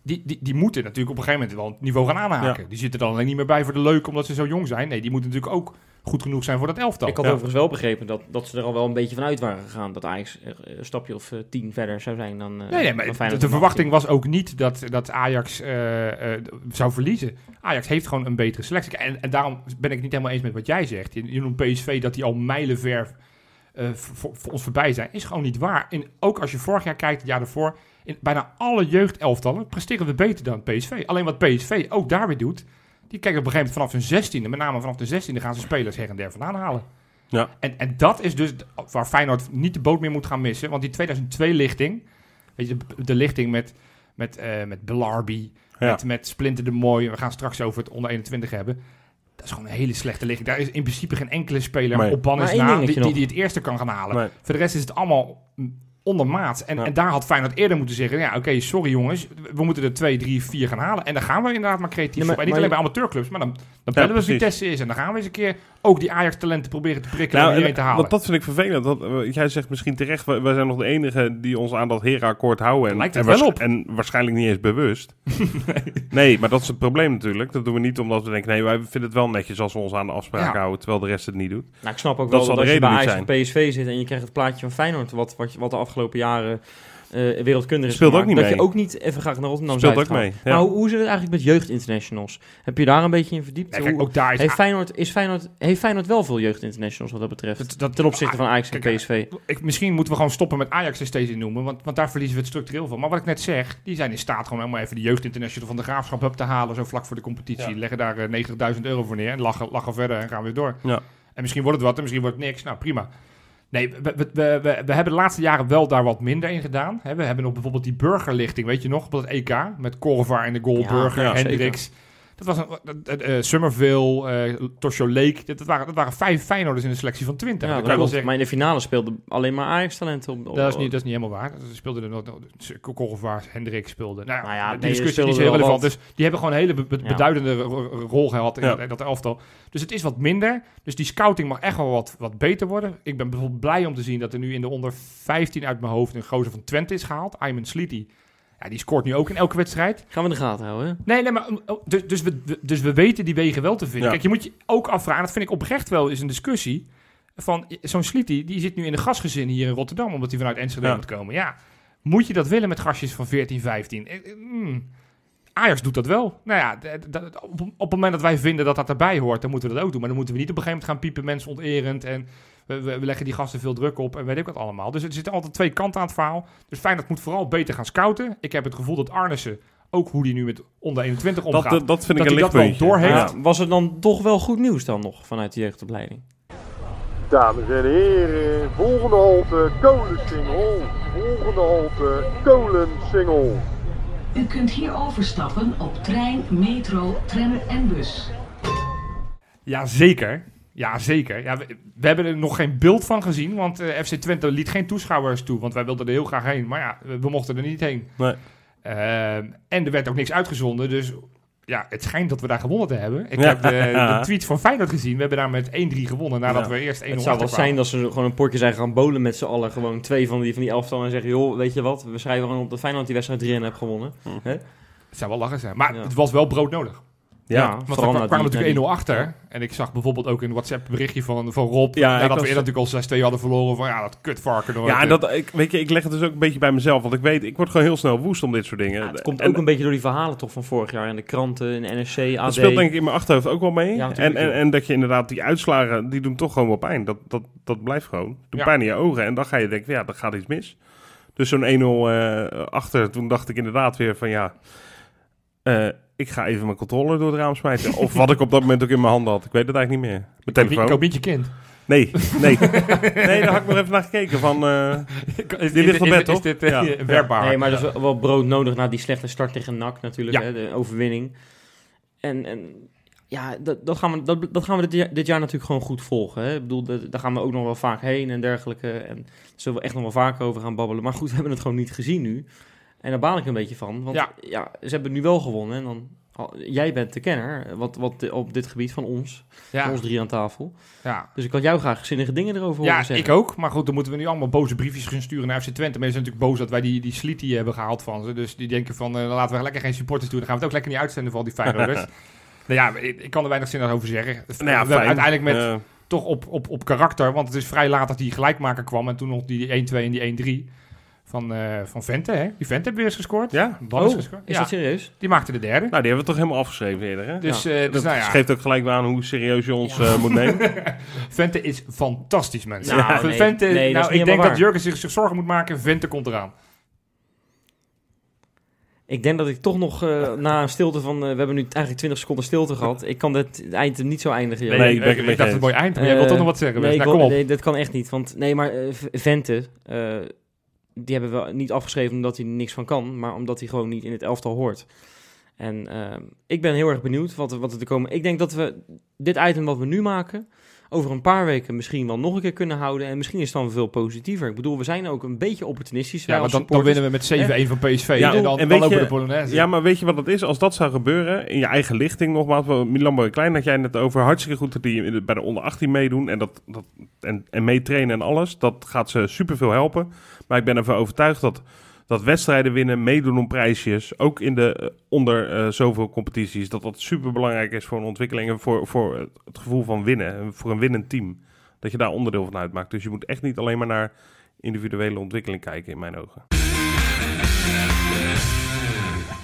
Die, die, die moeten natuurlijk op een gegeven moment wel het niveau gaan aanhaken. Ja. Die zitten dan alleen niet meer bij voor de leuk omdat ze zo jong zijn. Nee, die moeten natuurlijk ook goed genoeg zijn voor dat elftal. Ik had Ja. overigens wel begrepen dat, dat ze er al wel een beetje van uit waren gegaan. Dat Ajax een stapje of eh, tien verder zou zijn dan, eh Nee, nee, dan maar de, verwachting was ook niet dat, dat Ajax eh, zou verliezen. Ajax heeft gewoon een betere selectie. En, en daarom ben ik het niet helemaal eens met wat jij zegt. Je, je noemt PSV dat die al mijlenver voor, voor ons voorbij zijn. Is gewoon niet waar. En ook als je vorig jaar kijkt, het jaar daarvoor... in bijna alle jeugdelftallen presteren we beter dan PSV. Alleen wat PSV ook daar weer doet... die kijkt op een gegeven moment vanaf hun 16e... met name vanaf de 16e gaan ze spelers her en der vandaan halen. Ja. En, en dat is dus waar Feyenoord niet de boot meer moet gaan missen. Want die 2002-lichting... Weet je, de, de lichting met, met, eh met Belarbi... Ja. Met, met Splinter de Mooi. We gaan straks over het onder 21 hebben. Dat is gewoon een hele slechte lichting. Daar is in principe geen enkele speler Nee. op ban is Maar één na die, die, het eerste kan gaan halen. Nee. Voor de rest is het allemaal mm, ondermaat. En, Ja. en daar had Feyenoord eerder moeten zeggen... ja, oké, sorry jongens, we moeten er twee, drie, vier gaan halen. En dan gaan we inderdaad maar creatief Nee, maar- op. En niet maar alleen bij amateurclubs, maar dan, dan bellen we. Vitesse is. En dan gaan we eens een keer ook die Ajax-talenten proberen te prikkelen Nou, en hierheen te en- halen. want dat vind ik vervelend. Dat, eh, jij zegt misschien terecht, wij, wij zijn nog de enige die ons aan dat Hera-akkoord houden. En, Lijkt en, wel op. en waarschijnlijk niet eens bewust. nee. maar dat is het probleem natuurlijk. Dat doen we niet omdat we denken, nee, wij vinden het wel netjes als we ons aan de afspraken Ja. houden, terwijl de rest het niet doet. Nou, ik snap ook Dat wel dat de als je bij Ajax of PSV zit en je krijgt het plaatje van Feyenoord, wat, wat, wat de afgelopen jaren eh wereldkundig is Speelt ook niet dat mee. je ook niet even graag naar Rotterdam Speelt Zuid ook gaat. mee. Ja. Maar hoe, hoe zit het eigenlijk met jeugdinternationals? Heb je daar een beetje in verdiept? Nee, kijk, Hoe- ook daar is... heeft, Feyenoord, is Feyenoord, heeft Feyenoord wel veel jeugdinternationals wat dat betreft? Dat- dat- ten opzichte van Ajax en Kijk, PSV. Ik, misschien moeten we gewoon stoppen met Ajax er steeds in noemen, want, want daar verliezen we het structureel van. Maar wat ik net zeg, die zijn in staat gewoon helemaal even de jeugdinternational van de Graafschap up te halen, zo vlak voor de competitie. Ja. Leggen daar eh, 90.000 euro voor neer en lachen, lachen verder en gaan weer door. Ja. En misschien wordt het wat en misschien wordt het niks. Nou, prima. Nee, we, we, we, we, hebben de laatste jaren wel daar wat minder in gedaan. We hebben nog bijvoorbeeld die burgerlichting, weet je nog, op dat EK, met Korvar en de goal, Ja, Burger, ja, Hendricks. Dat was een, uh, uh, Summerville, uh, Tosho Lake. Dat, dat, waren, dat waren vijf Feyenoorders in de selectie van 20. Ja, Dan dat kan je wel klopt. zeggen, maar in de finale speelden alleen maar Ajax-talenten op. op- dat is, niet, dat is niet helemaal waar. Er speelde er nog, Korvaars, Hendrik speelde. Nou, Nou ja, die nee, er discussie die is heel relevant. Dus die hebben gewoon een hele be- be- Ja. beduidende ro- ro- rol gehad in, Ja. dat, in dat elftal. Dus het is wat minder. Dus die scouting mag echt wel wat, wat beter worden. Ik ben bijvoorbeeld blij om te zien dat er nu in de onder 15 uit mijn hoofd een gozer van Twente is gehaald. Ayman Sleety. Ja, die scoort nu ook in elke wedstrijd. Gaan we in de gaten houden. hè? Nee, nee, maar oh, dus, dus, we, dus we weten die wegen wel te vinden. Ja. Kijk, je moet je ook afvragen, dat vind ik oprecht wel eens een discussie. Van zo'n Sliti, die zit nu in een gastgezin hier in Rotterdam, omdat hij vanuit Enschede Ja. moet komen. Ja, moet je dat willen met gastjes van 14, 15? Eh, eh, mm. Ajax doet dat wel. Nou ja, op, op het moment dat wij vinden dat dat erbij hoort, dan moeten we dat ook doen. Maar dan moeten we niet op een gegeven moment gaan piepen, mensen onterend. En we, leggen die gasten veel druk op en weet ik wat allemaal. Dus er zitten altijd twee kanten aan het verhaal. Dus Feyenoord moet vooral beter gaan scouten. Ik heb het gevoel dat Arnissen ook hoe hij nu met onder 21 omgaat. Dat, eh, dat vind Dat ik een dat wel lichtpuntje. doorheeft. Ja. Was er dan toch wel goed nieuws dan nog vanuit de jeugdopleiding? Dames en heren, volgende halte Kolensingel. Volgende halte Kolensingel. U kunt hier overstappen op trein, metro, tram en bus. Ja, zeker. Ja, zeker. Ja, we, we hebben er nog geen beeld van gezien, want eh, FC Twente liet geen toeschouwers toe, want wij wilden er heel graag heen. Maar ja, we, we mochten er niet heen. Nee. Ehm, en er werd ook niks uitgezonden, dus ja, het schijnt dat we daar gewonnen te hebben. Ik Ja. heb de, de tweets van Feyenoord gezien. We hebben daar met 1-3 gewonnen, nadat Ja. we eerst 1-0 Het zou wel zijn dat ze gewoon een potje zijn gaan bolen met z'n allen. Gewoon twee van die, van die elftal en zeggen... joh, weet je wat, we schrijven gewoon op dat Feyenoord die wedstrijd 3 en heeft gewonnen. Het zou wel lachen zijn. Maar Ja. het was wel broodnodig. Ja. Want we kwamen natuurlijk 1-0 na achter. En ik zag bijvoorbeeld ook een WhatsApp berichtje van, van Rob. Ja, nadat ik we eerder natuurlijk al 6-2 hadden verloren. Van ja, dat kutvarken. nooit, Ja, en dat, ik, weet je, ik leg het dus ook een beetje bij mezelf. Want ik weet, ik word gewoon heel snel woest om dit soort dingen. Ja, het komt En ook een beetje door die verhalen toch van vorig jaar. In de kranten, in de NRC, AD. Dat speelt denk ik in mijn achterhoofd ook wel mee. Ja, en, en, en dat je inderdaad die uitslagen, die doen toch gewoon wel pijn. Dat, dat, dat blijft gewoon. Doet Ja. pijn in je ogen. En dan ga je denken, ja, dan gaat iets mis. Dus zo'n 1-0 eh, achter, toen dacht ik inderdaad weer van ja... eh, ik ga even mijn controller door het raam smijten. of wat ik op dat moment ook in mijn handen had. Ik weet het eigenlijk niet meer. Mijn Ik ik telefoon. hoop niet je kind. Nee, nee. nee, daar had ik nog even naar gekeken. Van, eh, Is, Die ligt op bed, toch? Is dit eh, Ja. werkbaar? Nee, maar er is wel- wel brood nodig na die slechte start tegen NAC natuurlijk. Ja. Hè, de overwinning. En, en ja, dat, dat gaan we, dat, dat gaan we dit, jaar, dit jaar natuurlijk gewoon goed volgen. Hè. Ik bedoel, dat- daar gaan we ook nog wel vaak heen en dergelijke. En daar zullen we echt nog wel vaker over gaan babbelen. Maar goed, we hebben het gewoon niet gezien nu. En daar baal ik een beetje van. Want Ja. ja, ze hebben nu wel gewonnen. En dan, al- jij bent de kenner wat, wat op dit gebied van ons. Van ja, ons drie aan tafel. ja. Dus ik had jou graag zinnige dingen erover ja horen zeggen. ik ook. Maar goed, dan moeten we nu allemaal boze briefjes gaan sturen naar FC Twente. Mensen zijn natuurlijk boos dat wij die, die Sliti hebben gehaald van ze. Dus die denken van, eh, dan laten we lekker geen supporters doen. Dan gaan we het ook lekker niet uitzenden voor al die Feyenoorders. nou ja, ik, ik kan er weinig zin over zeggen. nou ja, fijn. uiteindelijk met toch op, op, op karakter. Want het is vrij laat dat die gelijkmaker kwam. En toen nog die 1-2 en die 1-3 van, eh, van Vente. Hè? Die Vente heeft weer eens gescoord. ja, Dan is Oh, gescoord. is Ja, dat serieus? die maakte de derde. nou die hebben we toch helemaal afgeschreven eerder. Hè? Dus, Ja. eh, dus dat nou ja, geeft ook gelijk aan hoe serieus je ons eh, moet nemen. Vente is fantastisch, mensen. Nou, Ja, nee. Vente, Nee, nou, ik denk dat. Jurgen zich, zich zorgen moet maken. Vente komt eraan. Ik denk dat ik toch nog eh, na een stilte van... eh, we hebben nu eigenlijk 20 seconden stilte gehad. Ik kan dit eind niet zo eindigen. joh. Nee, ik ben- ik, ik ben dacht het mooi eind. Maar jij wilt Eh, toch nog wat zeggen? Nee, nou, wil- kom op. nee, dat kan echt niet. Want nee, maar Vente, eh, die hebben we niet afgeschreven omdat hij er niks van kan, maar omdat hij gewoon niet in het elftal hoort. En eh, ik ben heel erg benieuwd wat, er- wat er te komen. Ik denk dat we dit item wat we nu maken, over een paar weken misschien wel nog een keer kunnen houden. En misschien is het dan veel positiever. Ik bedoel, we zijn ook een beetje opportunistisch. Ja, dan, winnen we met 7-1 van PSV. Ja, en dan, en dan lopen de Polonaise. Ja, maar weet je wat het is? Als dat zou gebeuren, in je eigen lichting nogmaals, Milan Boy Klein had jij net over, hartstikke goed dat die bij de onder 18 meedoen en, dat, dat, en, en meetrainen en alles. Dat gaat ze superveel helpen. Maar ik ben ervan overtuigd dat, dat wedstrijden winnen, meedoen om prijsjes, ook in de eh, onder eh, zoveel competities, dat dat super belangrijk is voor een ontwikkeling en voor, voor het- gevoel van winnen, en voor een winnend team. Dat je daar onderdeel van uitmaakt. Dus je moet echt niet alleen maar naar individuele ontwikkeling kijken, in mijn ogen.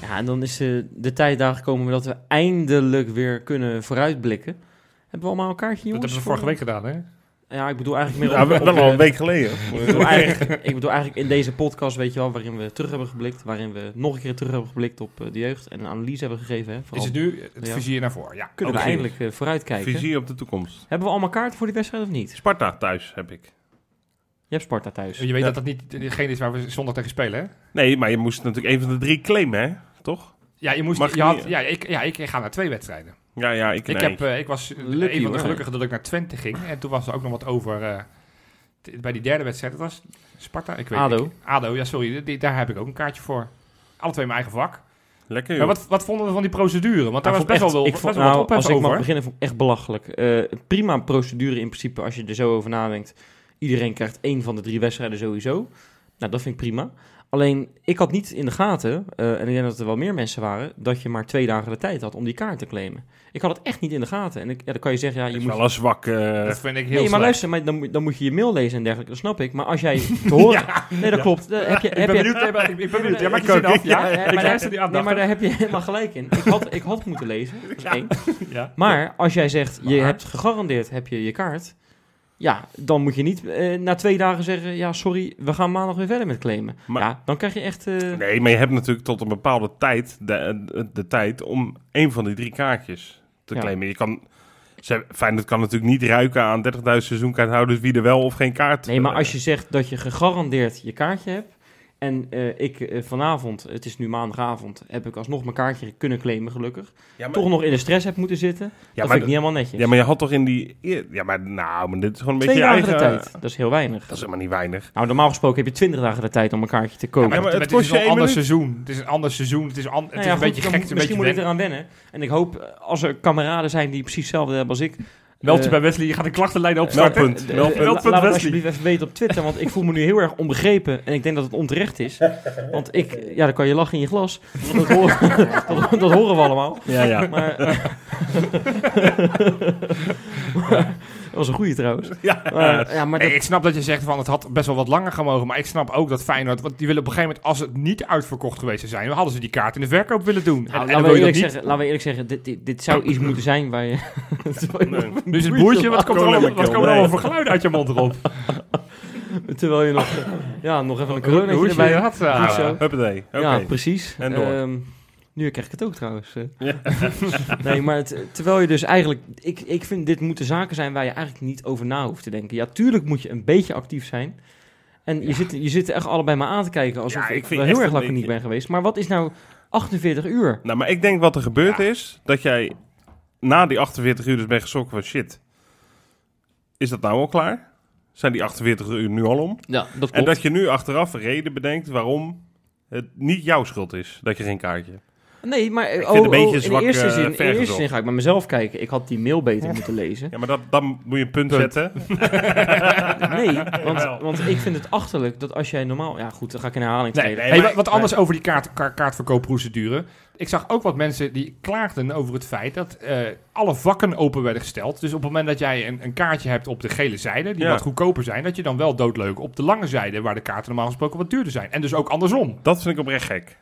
Ja, en dan is eh, de tijd daar gekomen dat we eindelijk weer kunnen vooruitblikken. Hebben we allemaal een kaartje, Dat jongens? hebben we vorige week gedaan, hè? Ja, ik bedoel eigenlijk meer Ja, op- wel op, wel al een week geleden. Ik bedoel, eigenlijk, ik bedoel eigenlijk in deze podcast, weet je wel, waarin we terug hebben geblikt, waarin we nog een keer terug hebben geblikt op eh, de jeugd en een analyse hebben gegeven. Hè, Is vooral het nu het Ja. vizier naar voren? Ja. kunnen we eindelijk eh, vooruitkijken. Visie op de toekomst. Hebben we allemaal kaarten voor die wedstrijd of niet? Sparta thuis heb ik. Je hebt Sparta thuis. Je weet Ja. dat dat niet degene is waar we zondag tegen spelen, hè? Nee, maar je moest natuurlijk een van de drie claimen, hè? Toch? Ja, je moest, je je had, niet- ja, ik, ja, ik ga naar twee wedstrijden. Ja, ja, ik, Ik, nee. heb, eh, ik was Lucky, een van de gelukkigen dat ik naar Twente ging. En toen was er ook nog wat over... eh, bij die derde wedstrijd, dat was Sparta? Ik weet ADO. ik- ADO, ja, sorry. die- daar heb ik ook een kaartje voor. Alle twee mijn eigen vak. Lekker, Maar joh. wat, wat vonden we van die procedure? Want daar Maar was best wel, wel, ik best vond, wel wat nou, als ik over. mag beginnen, vond ik echt belachelijk. Eh, prima procedure in principe, als je er zo over nadenkt. Iedereen krijgt één van de drie wedstrijden sowieso. Nou, dat vind ik prima. Alleen, ik had niet in de gaten, eh, en ik denk dat er wel meer mensen waren, dat je maar twee dagen de tijd had om die kaart te claimen. Ik had het echt niet in de gaten. En ik, ja, dan kan je zeggen, ja, je Dat is moet... wel een zwak... eh, dat vind ik heel Nee, maar slecht. luister, maar dan, moet- dan moet je je mail lezen en dergelijke, dat snap ik. Maar als jij te horen... nee, dat klopt. Heb je, Ik heb ben je, benieuwd. nee, maar Ik ik ben benieuwd. Ja, maak je Ik af. Ja, Ja, ja, ik maar daar- luister die Nee, maar aandachtig. daar heb je helemaal gelijk in. Ik had, ik had moeten lezen, dat is één. Ja. Maar als jij zegt, je hebt gegarandeerd heb je je kaart, Ja, dan moet je niet eh, na twee dagen zeggen... ja, sorry, we gaan maandag weer verder met claimen. Maar- ja, dan krijg je echt... eh, Nee, maar je hebt natuurlijk tot een bepaalde tijd de, de, de tijd om een van die drie kaartjes te Ja. claimen. Je kan, Feyenoord kan natuurlijk niet ruiken aan 30.000 seizoenkaarthouders wie er wel of geen kaart. Nee, maar eh, als je zegt dat je gegarandeerd je kaartje hebt... en eh, ik eh, vanavond, het is nu maandagavond... heb ik alsnog mijn kaartje kunnen claimen, gelukkig. ja, maar, Toch nog in de stress heb moeten zitten. ja, dat maar, vind ik niet helemaal netjes. ja, maar je had toch in die... Ja, maar nou, maar dit is gewoon een Twee beetje dagen eigen... de tijd, dat is heel weinig. Dat is helemaal niet weinig. Nou, normaal gesproken heb je 20 dagen de tijd om een kaartje te kopen. Ja, maar het het, kost is je een ander minuut. seizoen. Het is een ander seizoen. Het is, an, het Nou is ja, een goed, beetje gek. moet- Het is een misschien beetje moet ik eraan wennen. En ik hoop, als er kameraden zijn die precies hetzelfde hebben als ik... Meld je eh, bij Wesley. Je gaat een klachtenlijn opstarten. Meldpunt. eh, Meldpunt. Meldpunt Laat het Wesley. alsjeblieft even weten op Twitter, want ik voel me nu heel erg onbegrepen. En ik denk dat het onterecht is. Want ik, ja, dan kan je lachen in je glas. Dat horen, dat, dat horen we allemaal. Ja, ja. Maar, eh, was een goeie trouwens. ja. Maar, ja, maar Nee, ik snap dat je zegt van het had best wel wat langer gemogen. Maar ik snap ook dat Feyenoord... Want die willen op een gegeven moment, als het niet uitverkocht geweest zou zijn... dan hadden ze die kaart in de verkoop willen doen. nou, en, en laten, we eerlijk niet. zeggen, laten we eerlijk zeggen, dit, dit, dit zou iets moeten zijn waar je... Nee. Dus het boertje, wat komt er allemaal, wat er allemaal voor geluiden uit je mond erop? Terwijl je nog, ja, nog even een corona erbij je had. uh, zo. Huppatee. Oké. Ja, precies. En door. Ehm, nu krijg ik het ook trouwens. eh. Ja. nee, maar het- terwijl je dus eigenlijk... Ik, ik vind dit moeten zaken zijn waar je eigenlijk niet over na hoeft te denken. Ja, tuurlijk moet je een beetje actief zijn. En je, zit, je zit echt allebei maar aan te kijken alsof Ja, ik ik, vind wel echt heel erg lang niet ben geweest. Maar wat is nou 48 uur? Nou, maar ik denk wat er gebeurd Ja. is, dat jij na die 48 uur dus bent geschrokken van shit. Is dat nou al klaar? Zijn die 48 uur nu al om? Ja, dat En dat je nu achteraf een reden bedenkt waarom het niet jouw schuld is dat je geen kaartje hebt. Nee, maar vind oh, het een beetje oh, in, zwak, eerste eh, zin, in eerste zin ga ik bij mezelf kijken. Ik had die mail beter moeten lezen. Ja, maar dat, dan moet je een punt, Punt. zetten. Nee, want, want ik vind het achterlijk dat als jij normaal... Ja goed, dan ga ik in herhaling Nee, treden. nee, hey, maar- wat- anders over die kaart, ka- kaartverkoopprocedure. Ik zag ook wat mensen die klaagden over het feit dat eh, alle vakken open werden gesteld. Dus op het moment dat jij een, een kaartje hebt op de gele zijde, die Ja. wat goedkoper zijn, dat je dan wel doodleuk op de lange zijde, waar de kaarten normaal gesproken wat duurder zijn. En dus ook andersom. Dat vind ik oprecht gek.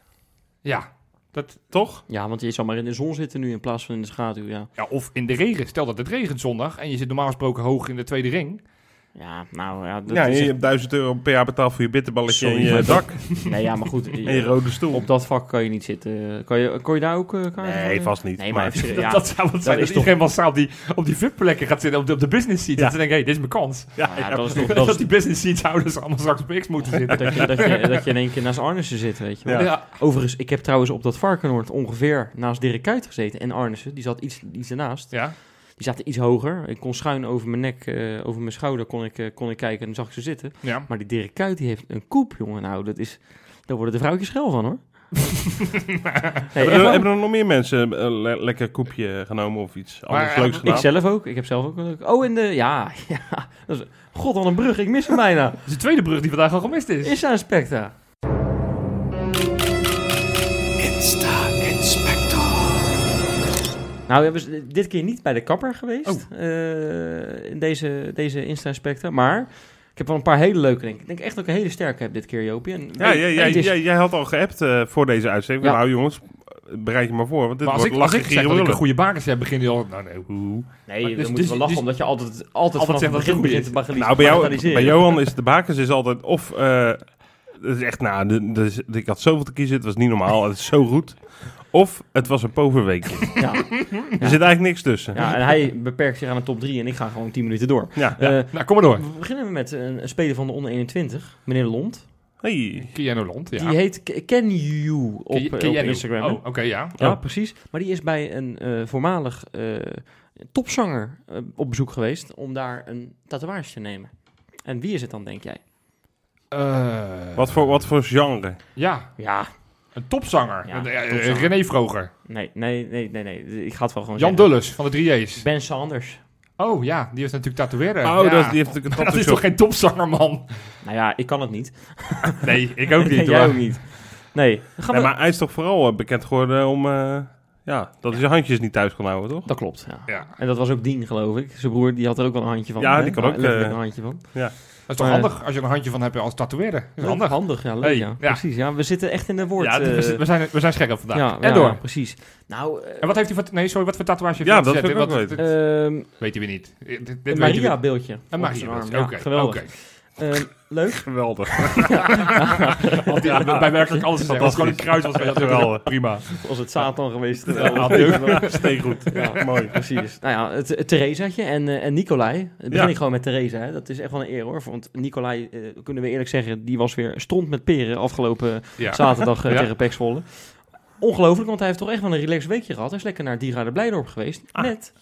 Ja, dat, Toch? Ja, want je zal maar in de zon zitten nu in plaats van in de schaduw, ja. ja, of in de regen. Stel dat het regent zondag en je zit normaal gesproken hoog in de tweede ring. Ja, nou ja, dat ja, is je echt- hebt 1000 euro per jaar betaald voor je bitterballetje Sorry, en je dak Nee, ja, maar goed. en je rode stoel. Op dat vak kan je niet zitten. Kan je, kon je daar ook eh Nee, vast niet. Nee, maar, Maar- even serieus, Dat, ja, dat zou het zijn. is Dat iedereen massaal op die, op die VIP-plekken gaat zitten, op de, op de business seat. Ja. Dat ze denken, hé, dit is mijn kans. Ja, ja, ja, dat is toch Dat, dat is, die business seats houders allemaal straks op X moeten zitten. dat, je, dat, je, dat je in één keer naast Arnissen zit, weet je wel. Ja. Overigens, ik heb trouwens op dat Varkenoord ongeveer naast Dirk Kuyt gezeten. En Arnissen, die zat iets, iets ernaast. ja. Die zaten iets hoger. Ik kon schuin over mijn nek, eh, over mijn schouder kon ik, eh, kon ik kijken en dan zag ik ze zitten. ja. Maar die Dirk Kuyt, die heeft een koep, jongen. Nou, dat is... Daar worden de vrouwtjes schel van, hoor. Hebben, er, hebben er nog meer mensen een le- lekker koepje genomen of iets anders eh, leuks gedaan? Ik zelf ook. Ik heb zelf ook een leuk... Oh, en de... Ja, ja. Dat is... God, wat een brug. Ik mis hem bijna. Dat is de tweede brug die vandaag al gemist is. Is daar een Spectra? Nou, we hebben dit keer niet bij de kapper geweest. eh, in deze, deze Insta-Spectra. Maar ik heb wel een paar hele leuke, denk ik. Ik denk echt dat ik een hele sterke heb dit keer, Jopie. En, Ja, en- jij, en jij, het is- jij, jij had al geappt eh, voor deze uitzending. Ja. Nou jongens, bereid je maar voor, want dit Maar als wordt ik, als lachen, ik zeg dat ik een goede bakers heb, begin je al... Nou nee, hoe? Nee, dus- moeten dus- we lachen dus- omdat je altijd, altijd, vanaf zegt het begin goed begint te bagatelis- Nou, bij, jou, bij Johan is de bakens is altijd of... eh, het is echt, nou, de, de- ik had zoveel te kiezen, het was niet normaal, het is zo goed. Of het was een poverweekje. Ja. Er zit eigenlijk niks tussen. ja, en hij beperkt zich aan de top 3 en ik ga gewoon 10 minuten door. Ja. Eh, Nou, kom maar door. we beginnen met een, een speler van de onder 21, meneer Lond. Hey. Keanu Lond, ja. Die heet Ken You op, Ken- eh, op. Instagram. Oh, oké, ja. Ja, Oh. precies. Maar die is bij een eh, voormalig eh, topzanger op bezoek geweest om daar een tatoeage te nemen. En wie is het dan, denk jij? Eh, Wat, voor, wat voor genre? Ja, Ja, een topzanger. Ja, Een, eh, topzanger. René Vroger. nee, nee, nee, nee, nee. Ik ga het wel gewoon Jan zeggen. Dulles van de 3J's. Ben Sanders. Oh ja, die heeft natuurlijk tatoeëren. Oh, ja. dat, die heeft natuurlijk een dat is toch geen topzanger, man? Nou ja, ik kan het niet. Nee, ik ook niet. Jij hoor. ook niet. Nee, dan gaan Nee, we... maar hij is toch vooral eh, bekend geworden om... eh, Ja, dat hij zijn handjes niet thuis kon houden, toch? Dat klopt, ja. Ja. En dat was ook Dien, geloof ik. Zijn broer, die had er ook wel een handje van. Ja, hè? die kan ook, eh, een handje van. Dat is toch Maar- handig als je er een handje van hebt als tatoeëerder. Dat is handig. Handig, ja, leuk, Hey, ja. ja. Precies, ja. We zitten echt in de woord. Ja, eh, we, we zijn, we zijn scherp vandaag. ja, en ja, door. precies. Nou, eh, En wat heeft hij voor... Nee, sorry, wat voor tatoeage heeft Ja, hij dat gezet? wil ik ook weten. ehm, weten we niet. Dit, dit een weten we niet. Maria-beeldje. Een op zijn arm. Maria. Oké, Ja, geweldig. oké. Ehm, leuk. Geweldig. Want die hebben bij werkelijk alles gezegd. Als het gewoon een kruis was, was Geweldig. prima. Was het Satan geweest? Ja, had hij Steengoed. Ja, Mooi. precies. Nou ja, het, het Theresaatje en, eh, en Nicolai. Het begin Ja. ik gewoon met Theresa. Hè. Dat is echt wel een eer hoor. Want Nicolai, eh, kunnen we eerlijk zeggen, die was weer stond met peren afgelopen Ja. zaterdag eh, Ja. tegen Pek Zwolle. Ongelooflijk, want hij heeft toch echt wel een relaxed weekje gehad. Hij is lekker naar Diergaarde Blijdorp geweest Ah. met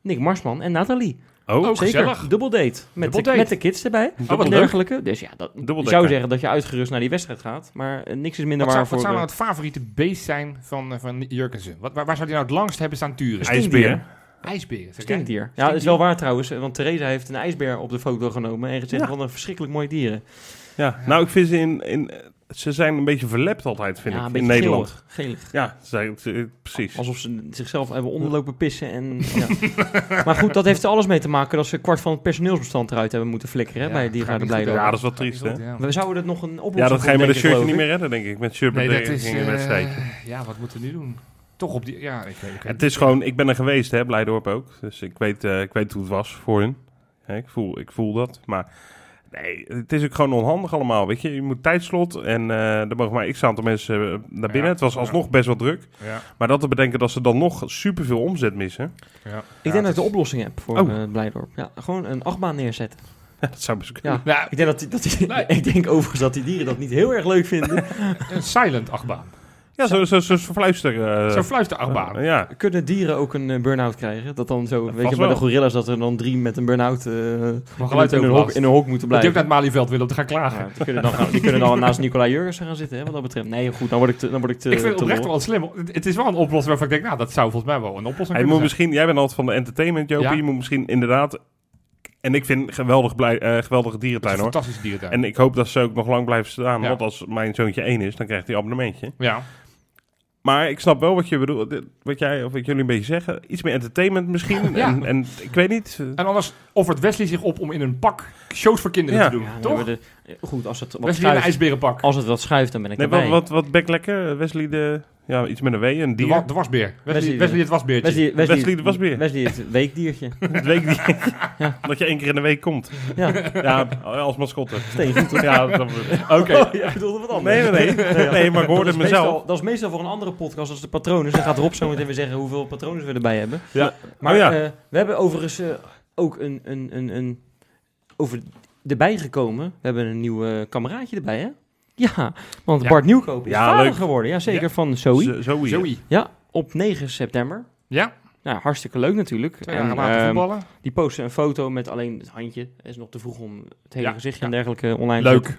Nick Marsman en Nathalie. Oh, Ook Zeker, gezellig. dubbel date. Met, Dubbel de, met de kids erbij. Oh, wat dergelijke. Dus ja, dat, zou zeggen dat je uitgerust naar die wedstrijd gaat. Maar eh, niks is minder Wat zou, waar wat voor... zou nou eh, het favoriete beest zijn van, eh, van Jurkensen? Wat, waar, waar zou hij nou het langst hebben staan turen? ijsbeer. IJsberen. zeg jij? Stinkdier. Ja, dat is wel waar trouwens. Want Theresa heeft een ijsbeer op de foto genomen en gezegd Ja. wat een verschrikkelijk mooie dieren. Ja, nou, ik vind ze in, in... Ze zijn een beetje verlept altijd, vind ja, ik, in beetje Nederland. geelig. geelig. Ja, ze zijn, ze- precies. Alsof ze zichzelf hebben onderlopen pissen. En, ja. maar goed, dat heeft er alles mee te maken dat ze kwart van het personeelsbestand eruit hebben moeten flikkeren hè, Ja, bij niet goed, Blijdorp. Ja, dat is wel triest, hè? Ja. We zouden er nog een oplossing Ja, dat ga je met een shirtje niet meer redden, denk ik. Met shirt Nee, dat is... in een eh, wedstrijdje. ja, wat moeten we nu doen? Toch op die... Ja, ik weet ik weet Het is gewoon, ik ben er geweest, hè, Blijdorp ook. Dus ik weet, eh, ik weet hoe het was voor hun. Hè, ik, voel, ik voel dat. Maar nee, het is ook gewoon onhandig allemaal. Weet je, je moet tijdslot en eh er mogen maar x aantal mensen eh, naar binnen. Ja, het was ja. alsnog best wel druk. Ja, Maar dat te bedenken dat ze dan nog superveel omzet missen. ja. Ik denk dat ik de oplossing heb voor Oh. eh, Blijdorp. Ja, gewoon een achtbaan neerzetten. Ja, dat zou best kunnen. Ja. Ik denk, dat die, dat die, Nee. ik denk overigens dat die dieren dat niet heel erg leuk vinden. een silent achtbaan. Ja, zo, zo, zo verfluisteren. eh, Zo'n fluisterachtbaan. eh, ja. Kunnen dieren ook een eh, burn-out krijgen? Dat dan zo, weet je, bij de gorilla's dat er dan drie met een burn-out eh, in, een hok, in een hok moeten Dat die ook blijven. naar het Malieveld willen om te gaan klagen. Ja, die, kunnen dan, gaan- die kunnen dan naast Nicolai Jurgensen gaan zitten, hè, wat dat betreft. Nee, goed, dan word ik te, dan word ik te, ik vind het oprecht wel slim. Het, is wel een oplossing waarvan ik denk, nou, dat zou volgens mij wel een oplossing Hij kunnen moet zijn. misschien, jij bent altijd van de entertainment, Jopie. Ja. Je moet misschien inderdaad... En ik vind geweldig blij, eh, geweldige dierentuin, een hoor. fantastische dierentuin. En ik hoop dat ze ook nog lang blijven staan. Ja. Want als mijn zoontje één is, dan krijgt hij een abonnementje. ja. Maar ik snap wel wat je bedoelt. Wat jij of wat jullie een beetje zeggen. Iets meer entertainment misschien. Ja. En, en ik weet niet. En anders offert Wesley zich op om in een pak shows voor kinderen Ja. te doen. Ja, toch? de- goed, als het wat Wesley in een schuift, ijsberenpak. als het wat schuift, dan ben ik Nee, erbij. wat, wat, wat bek lekker. Wesley de... Ja, iets met een W. Een De, dier. wa- de wasbeer. Wesley, Wesley het wasbeertje. Wesley, Wesley, Wesley de wasbeer. Wesley het weekdiertje. Het week niet. Ja. Dat je één keer in de week komt. ja, Ja, als mascotte. Ja, dat, Oké. Oh, jij bedoelde wat anders. nee, nee, nee. Nee, maar ik hoorde dat het is mezelf. Meestal, dat is meestal voor een andere podcast als de patronen. Dan gaat Rob zo meteen weer zeggen hoeveel patronen we erbij hebben. Ja. Maar Oh ja. eh, we hebben overigens eh, ook een, een, een, een... Over erbij gekomen. We hebben een nieuw eh, kameraadje erbij, hè? Ja, want Ja. Bart Nieuwkoop is Ja, vader leuk. geworden. Ja, zeker Ja. van Zoe. Zo- Zoe. Zoe. Ja, op 9 september. Ja, Nou, hartstikke leuk natuurlijk. twee En, later ehm, voetballen. die postte een foto met alleen het handje. Het is nog te vroeg om het hele Ja, gezichtje ja. en dergelijke online te Leuk.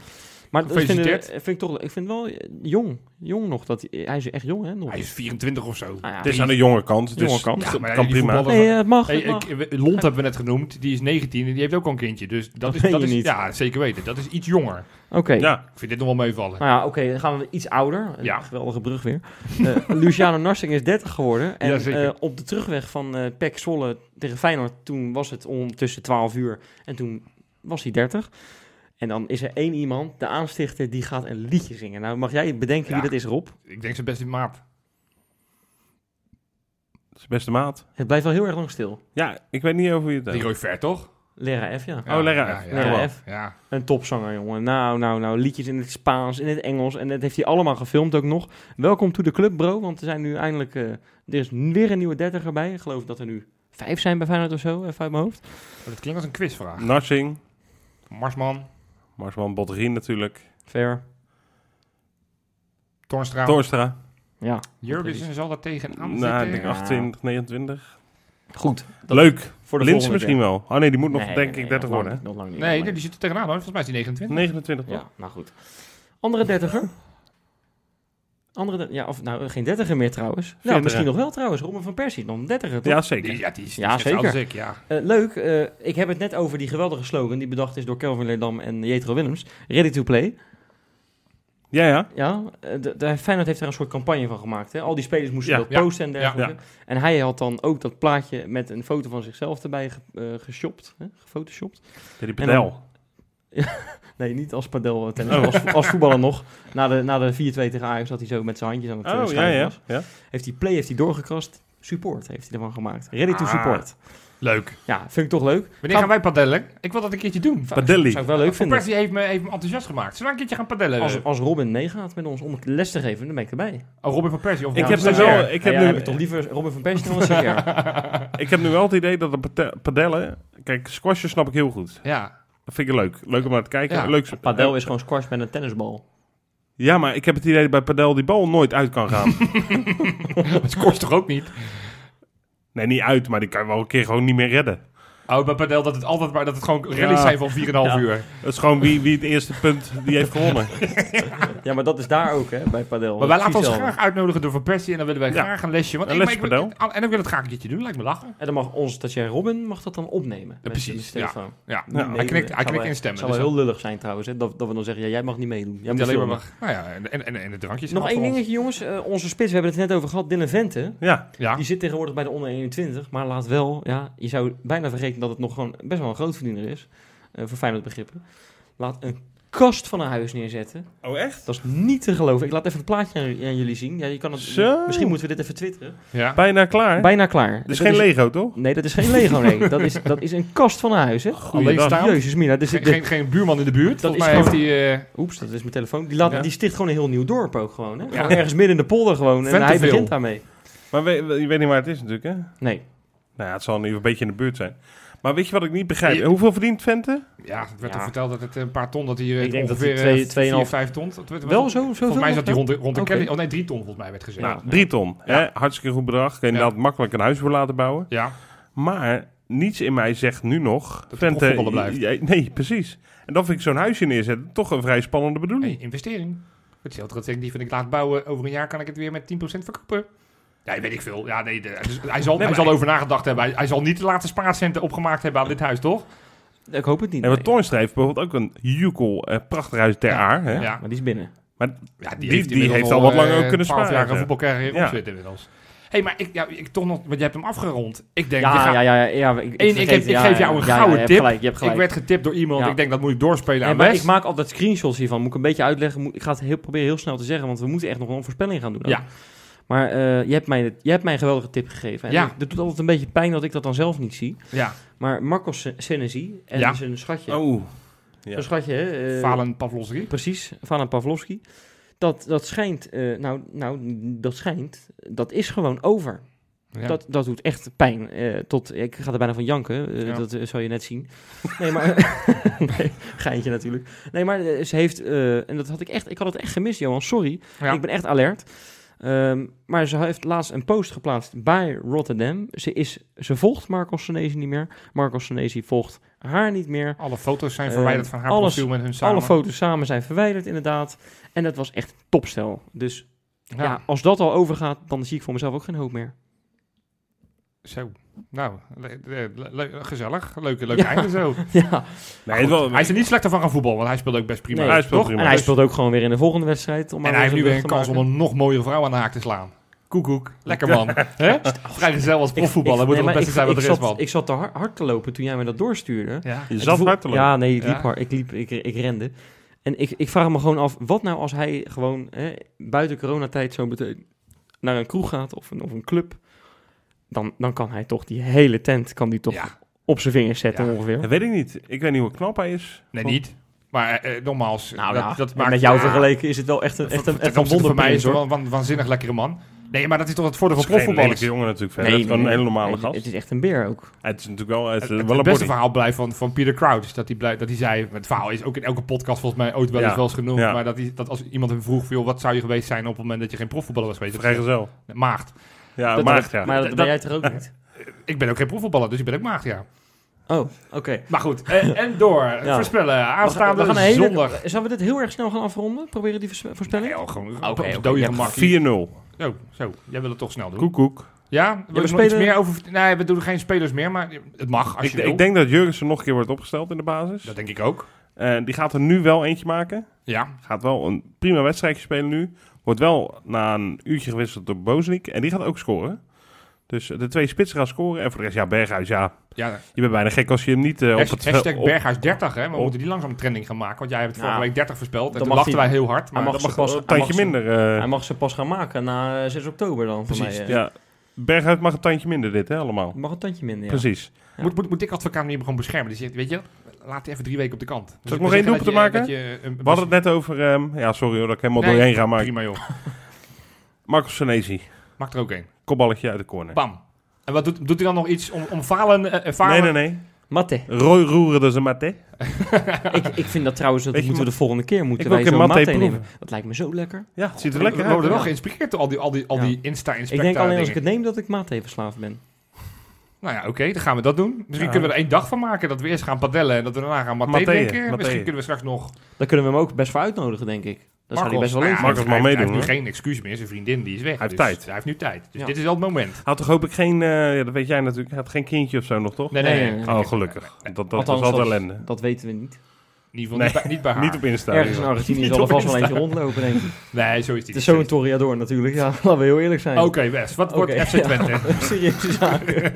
Maar dat vind, vind ik toch, ik vind wel eh, jong, jong nog. Dat hij, is echt jong, hè? Nog. Hij is 24 of zo. Ja, Het is aan de jonge kant. Dus Jonge kant. Ja, maar kan prima. Nee, eh, het mag. Hey, het mag. ik, we- Lont hebben we net genoemd. Die is 19 en die heeft ook al een kindje. Dus dat, Dat is, dat is niet. ja, zeker weten. Dat is iets jonger. Oké. Ja, Ik vind dit nog wel meevallen. Nou ja, oké, dan gaan we iets ouder. Een Ja. geweldige brug weer. Eh, Luciano Narsing is 30 geworden. En Ja, eh, op de terugweg van eh PEC Zwolle tegen Feyenoord, toen was het ondertussen 12 uur. En toen was hij 30. En dan is er één iemand, de aanstichter, die gaat een liedje zingen. Nou, mag jij bedenken Ja. wie dat is, Rob? Ik denk zijn beste maat. is beste maat. Het blijft wel heel erg lang stil. Ja, ik weet niet over wie het Die. Roy Ver, toch? Lera F, ja. Oh, Lera ja, F. ja, Lera. F. Ja. Een topzanger, jongen. Nou, nou, nou. Liedjes in het Spaans, in het Engels. En dat heeft hij allemaal gefilmd ook nog. Welkom to the club, bro. Want er zijn nu eindelijk... eh, er is weer een nieuwe dertiger bij. Ik geloof dat er nu vijf zijn bij Feyenoord of zo, even uit mijn hoofd. Dat klinkt als een quizvraag. Narsing. Marsman, Marsman Botterien natuurlijk. Fair. Toornstra, Torstra. Ja, Jurgensen zal er tegenaan Nou, ik zitten. denk 28, 29. goed. Leuk. Voor de Linsen volgende misschien keer. wel. Oh nee, die moet nog Nee, denk nee, ik 30 nog lang worden. niet, Nog lang niet. Nee, die zit er tegenaan hoor. Volgens mij is die 29. 29 niet. toch? Ja, nou goed. Andere dertiger? Andere der- ja, of nou, geen dertiger meer trouwens. Nou, misschien nog wel trouwens. Robin van Persie, nog een dertiger, toch? Ja, Die, zeker. ja, die is, die Ja, is zeker. ik, ja. Eh, leuk, eh, ik heb het net over die geweldige slogan die bedacht is door Kelvin Leerdam en Jetro Willems. Ready to play. Ja, ja. Ja, eh, de, de Feyenoord heeft er een soort campagne van gemaakt. Hè? Al die spelers moesten Ja, dat ja, posten en dergelijke. ja. En hij had dan ook dat plaatje met een foto van zichzelf erbij ge, eh, geshopt, hè? gefotoshopt. Pedel. Nee, niet als padel tennis, als, als voetballer nog. Na de, na de 4-2 tegen Ajax had hij zo met zijn handjes aan het eh, Oh, ja, schrijven ja. was. ja. Heeft hij play heeft hij doorgekrast. Support heeft hij ervan gemaakt. Ready to Ah. support. Leuk. Ja, vind ik toch leuk. Wanneer gaan wij padellen? Ik wil dat een keertje doen. Padelli. Zou ik wel leuk Van vinden. Persie heeft me, heeft me enthousiast gemaakt. Zullen we een keertje gaan padellen? Als, als Robin meegaat met ons om het les te geven, dan ben ik erbij. oh, Robin van Persie. Of Ik heb stagiair. wel- ik Ja, heb ja, nu- heb ik toch liever Robin van Persie dan een. Ik heb nu wel het idee dat de padellen... Kijk, squashen snap ik heel goed. Ja. Vind ik leuk. Leuk om naar te kijken. Ja. Leuk, Padel is gewoon squash met een tennisbal. Ja, maar ik heb het idee dat bij padel die bal nooit uit kan gaan. Dat kost toch ook niet? nee, niet uit, maar die kan je wel een keer gewoon niet meer redden. Oh, bij padel dat het altijd maar dat het gewoon rallies Ja. zijn van 4,5 Ja. uur. Dat is gewoon wie, wie het eerste punt die heeft gewonnen. Ja, maar dat is daar ook, hè, bij padel. Maar wij laten ons graag uitnodigen door Van Persie en dan willen wij Ja. graag een lesje. Want Een ik- lesje maar ik- padel. En ik wil het graag een keertje doen, lijkt me lachen. En dan mag ons stagiair Robin mag dat dan opnemen. met precies. Ja, Ja. hij knikt, hij knikt in Het stemmen. zou dus wel heel lullig zijn trouwens, hè, dat, dat we dan zeggen, ja, jij mag niet meedoen. Jij dan- moet niet alleen maar mag. Nou ja, en, en, en, de drankjes. Nog één dingetje, jongens. Eh, onze spits, we hebben het net over gehad, Dylan Vente. Ja, Ja, Die zit tegenwoordig bij de onder 21, maar laat wel, ja, je zou bijna vergeten dat het nog gewoon best wel een grootverdiener is. eh voor Feyenoord begrippen. Laat een kast van een huis neerzetten. Oh, echt? Dat is niet te geloven. Ik laat even het plaatje aan, aan jullie zien. Ja, je kan het, Zo. Misschien moeten we dit even twitteren. ja. Bijna klaar. Bijna klaar. Het is Dat geen Lego, toch? Nee, dat is geen Lego, nee. Dat is, dat is een kast van een huis, hè. Goeiedag. staan. Jezus mina. Dus Geen, geen, geen buurman in de buurt. Dat is mij gewoon- heeft hij... eh, Oeps, dat is mijn telefoon. Die, laat, Ja. die sticht gewoon een heel nieuw dorp ook gewoon, hè. Ja. Ergens midden in de polder gewoon. En hij begint daarmee. Maar we- we- je weet niet waar het is natuurlijk, hè? Nee. Nou ja, het zal nu een beetje in de buurt zijn. Maar weet je wat ik niet begrijp? Je- Hoeveel verdient Vente? ja, het werd Ja. toch verteld dat het een paar ton, dat hier Ik denk dat ongeveer hij twee- eh, tweeënhalf- 4, 5 ton. Dat werd- Wel zo, zo Volgens mij zat hij rond de, rond de Oké. Kelly. Oh nee, 3 ton volgens mij werd gezegd. Nou, drie ton. Ja. Hè? Hartstikke goed bedrag. Kun je inderdaad makkelijk een huis voor laten bouwen. Ja, Maar niets in mij zegt nu nog... profvoetballer blijft. ja, nee, precies. En dan vind ik zo'n huisje neerzetten toch een vrij spannende bedoeling. hey, investering. Hetzelfde dat ik die vind ik laat bouwen. Over een jaar kan ik het weer met 10% verkopen. Ja, weet ik veel. Ja, nee, de- dus hij zal, Nee, hij zal over nagedacht hebben. Hij, hij zal niet de laatste spaarcenten opgemaakt hebben aan dit huis, toch? Ik hoop het niet. En wat nee. Toornstra heeft bijvoorbeeld ook een Jukel, eh, prachtig huis ter Ja. Aar. Hè? Ja. Maar die is binnen. Maar Ja, Die- heeft al wat langer ook eh, kunnen 12 jaar sparen. een voetbalcarrière Ja. op zitten inmiddels. hey, maar ik, ja, ik toch nog, want je hebt hem afgerond. Ik denk, Ja, je gaat- ja, ja, ja, ja. Ik, Eén, ik vergeet- heb- ik ja, geef ja, jou een ja, ja, gouden je hebt tip. Gelijk, je hebt gelijk. ik werd getipt door iemand. Ja. Ik denk dat moet ik doorspelen aan maar ik maak altijd screenshots hiervan. Moet ik een beetje uitleggen. Moet- Ik ga het heel, proberen heel snel te zeggen, want we moeten echt nog een voorspelling gaan doen. Ja. Maar eh, je, hebt mij, je hebt mij een geweldige tip gegeven. En Ja. het, doet altijd een beetje pijn dat ik dat dan zelf niet zie. Ja, Maar Marcos Senesi en Ja. zijn schatje. Oh, ja. Zijn schatje, hè, eh, Valen Pavlovski. Precies, Valen Pavlovski. Dat, dat schijnt, eh, nou, nou, dat schijnt, dat is gewoon over. Ja. Dat, dat doet echt pijn. eh, tot, ik ga er bijna van janken, Ja. dat eh, zal je net zien. Nee, maar, nee, geintje natuurlijk. Nee, maar ze heeft, eh, en dat had ik echt, ik had het echt gemist, Johan, sorry. Ja. Ik ben echt alert. Ehm, maar ze heeft laatst een post geplaatst bij Rotterdam. Ze, is, ze volgt Marcos Senesi niet meer. Marcos Senesi volgt haar niet meer. Alle foto's zijn Eh, verwijderd van haar alles- profiel met hun samen. Alle foto's samen zijn verwijderd, inderdaad. En dat was echt topstel. Dus ja. Ja, als dat al overgaat, dan zie ik voor mezelf ook geen hoop meer. zo. Nou, le- le- le- gezellig. Leuke, leuke Ja. einde zo. ja. Nee, wel- Hij is er niet slechter van gaan voetballen, want hij speelt ook best prima. Nee, hij speelt prima. En hij speelt ook gewoon weer in de volgende wedstrijd. Om En maar hij heeft nu weer een kans om een nog mooiere vrouw aan de haak te slaan. Koekoek. Lekker man. Hè? Vrijgezel als profvoetballer. ik- Moet nee, wel het beste zijn wat er is, ik zat, man. ik zat te hard, hard te lopen toen jij me dat doorstuurde. Ja. Je zat hard te lopen. Ja, nee, ik liep Ja. hard. Ik, liep, ik, ik rende. En ik, ik vraag me gewoon af, wat nou als hij gewoon hè, buiten coronatijd zo meteen naar een kroeg gaat of een, of een club. Dan, dan kan hij toch die hele tent kan die toch Ja. op zijn vingers zetten Ja. ongeveer. Dat weet ik niet. Ik weet niet hoe knap hij is. Nee, niet. Maar eh, nogmaals, Nou dat, ja, dat maakt... met jou ja, vergeleken is het wel echt een, echt een, echt een opzichte van mij is hoor. wel een wa- waanzinnig lekkere man. Nee, maar dat is toch het voordeel van profvoetballers. jongen natuurlijk verder. het is gewoon een hele normale nee, gast. Het is echt een beer ook. Het is natuurlijk wel, het Het, het beste body. verhaal blijft van, van Peter Crouch. Dat hij, blij, dat hij zei, het verhaal is ook in elke podcast volgens mij ooit wel eens Ja. wel eens genoemd. Ja. Maar dat, hij, dat als iemand hem vroeg, joh, wat zou je geweest zijn op het moment dat je geen profvoetballer was geweest? Vrijgezel. Maagd. Ja, Dat- maagd, ja. Maar dat Dat- ben jij toch ook niet? Ik ben ook geen profvoetballer, dus ik ben ook maagd, ja. Oh, oké. Maar goed, en, en door. Ja. Voorspellen. We gaan, Aanstaande we gaan hele, zondag. Zullen we dit heel erg snel gaan afronden? Proberen die voors- voorspelling? Nee, joh, gewoon op dode hebt gemak. 4-0. Zo, zo. Jij wil het toch snel doen. Koekoek. Ja? Wil we spelen- iets meer over... Nee, we doen geen spelers meer, maar het mag als Ik, je wil. ik denk dat Jurgensen nog een keer wordt opgesteld in de basis. Dat denk ik ook. Eh, die gaat er nu wel eentje maken. Ja, Gaat wel een prima wedstrijdje spelen nu. Wordt wel na een uurtje gewisseld door Bozeniek. En die gaat ook scoren. Dus de twee spitsen gaan scoren. En voor de rest, ja, Berghuis, ja. ja. Je bent bijna gek als je hem niet eh, op Hashtag, het hashtag op- Berghuis 30, hè. We op- moeten die langzaam een trending gaan maken. Want jij hebt het vorige Ja. week 30 voorspeld. En Dan toen mag lachten hij- wij heel hard. hij Maar mag dat ze mag, pas- een hij tandje mag ze- minder. eh, Hij mag ze pas gaan maken na eh, 6 oktober dan, voor Precies, mij. eh. ja. Berghuis mag een tandje minder dit, hè, allemaal. Mag een tandje minder, ja. Precies. Ja. moet, moet, moet ik advocaat niet gewoon beschermen. Die zegt, weet je, laat die even drie weken op de kant. Dus Zal ik we nog één doelpunt te maken? dat je, een- We hadden het net over... ehm, ja, sorry hoor, dat ik helemaal Nee, doorheen ga. Maar Prima joh. Marcus Senesi. Maak er ook één. Kopballetje uit de corner. Bam. En wat doet, doet hij dan nog iets om, om falen? eh, falen? Nee, nee, nee. Matte. Roy roeren dus een mate. ik, ik vind dat trouwens, dat moeten we de volgende keer moeten wil wij ook zo een matte matte nemen. proeven. Dat lijkt me zo lekker. Ja, het ziet er We lekker we uit. worden wel geïnspireerd door al die, al die, al Ja. die insta-inspecta Ik denk alleen als ik het neem dat ik matte even verslaafd ben. Nou ja, oké, dan gaan we dat doen. Misschien Ja. kunnen we er één dag van maken. Dat we eerst gaan padellen en dat we daarna gaan mathé Mathé, drinken. mathé. Misschien kunnen we straks nog... Daar kunnen we hem ook best voor uitnodigen, denk ik. Dat zou hij best wel leuk ja, Marcos hij mag heeft- meedoen, Hij heeft nu geen excuus meer. Zijn vriendin die is weg. Hij heeft dus tijd. Hij heeft nu tijd. Dus Ja. dit is wel het moment. Had toch hoop ik geen... eh, ja, dat weet jij natuurlijk. Hij had geen kindje of zo nog, toch? Nee, nee, Nee, nee. nee, nee. Oh, gelukkig. Nee, Dat, dat Althans, was altijd ellende. Dat weten we niet. In ieder geval niet, bij, niet bij haar. Niet op Insta. Ergens in. Argentinië zal er op vast wel Insta. eentje rondlopen, denk ik. Nee, zo is die. Het is zo'n Toriador natuurlijk, ja. Laten we heel eerlijk zijn. Oké, Wes. Wat wordt FC ja. Twente? Serieuze zaken.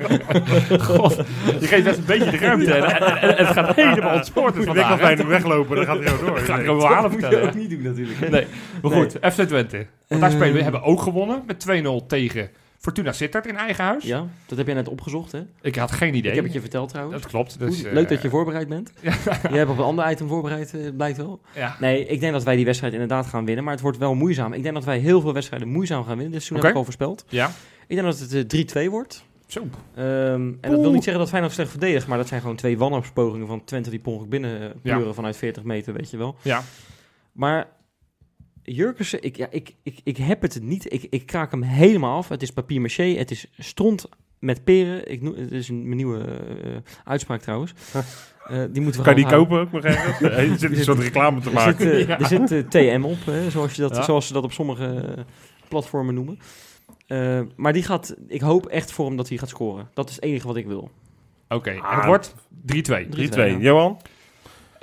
God, je geeft best een beetje de ruimte. En, en- en- en het gaat helemaal ontspoord Ik denk als wij nu weglopen, dan gaat hij door. Dat ga ik Nee. gewoon wel halen Dat moet je vertellen. ook niet doen natuurlijk. Nee, maar goed. FC Twente. Want daar Eh. spelen we. hebben ook gewonnen met 2-0 tegen Fortuna Sittard in eigen huis. Ja, dat heb jij net opgezocht, hè? Ik had geen idee. Ik heb het je verteld trouwens. Dat klopt. Dus, Goed, eh, Leuk dat je voorbereid bent. Jij hebt op een ander item voorbereid, eh, blijkt wel. Ja. Nee, ik denk dat wij die wedstrijd inderdaad gaan winnen. Maar het wordt wel moeizaam. Ik denk dat wij heel veel wedstrijden moeizaam gaan winnen. Dus toen Oké. heb ik al voorspeld. ja. Ik denk dat het eh, 3-2 wordt. Zo. Ehm, en dat wil niet zeggen dat Feyenoord slecht verdedigt. Maar dat zijn gewoon twee wanhoopspogingen van Twente die per binnen eh, vanuit 40 meter, weet je wel. Ja. Maar Jurkensen, ik, ja, ik, ik, ik heb het niet. Ik, ik kraak hem helemaal af. Het is papier maché. Het is stront met peren. Ik noem, het is een, mijn nieuwe eh, uitspraak trouwens. Eh, die moeten we Kan je die kopen ook nog? Er zit een soort reclame te Er zit, maken. Ja. er zit eh, TM op, hè, zoals, je dat, Ja. zoals ze dat op sommige platformen noemen. Eh, maar die gaat, ik hoop echt voor hem dat hij gaat scoren. Dat is het enige wat ik wil. Oké. En Ah. het wordt 3-2. 3-2, 3-2. ja. Johan?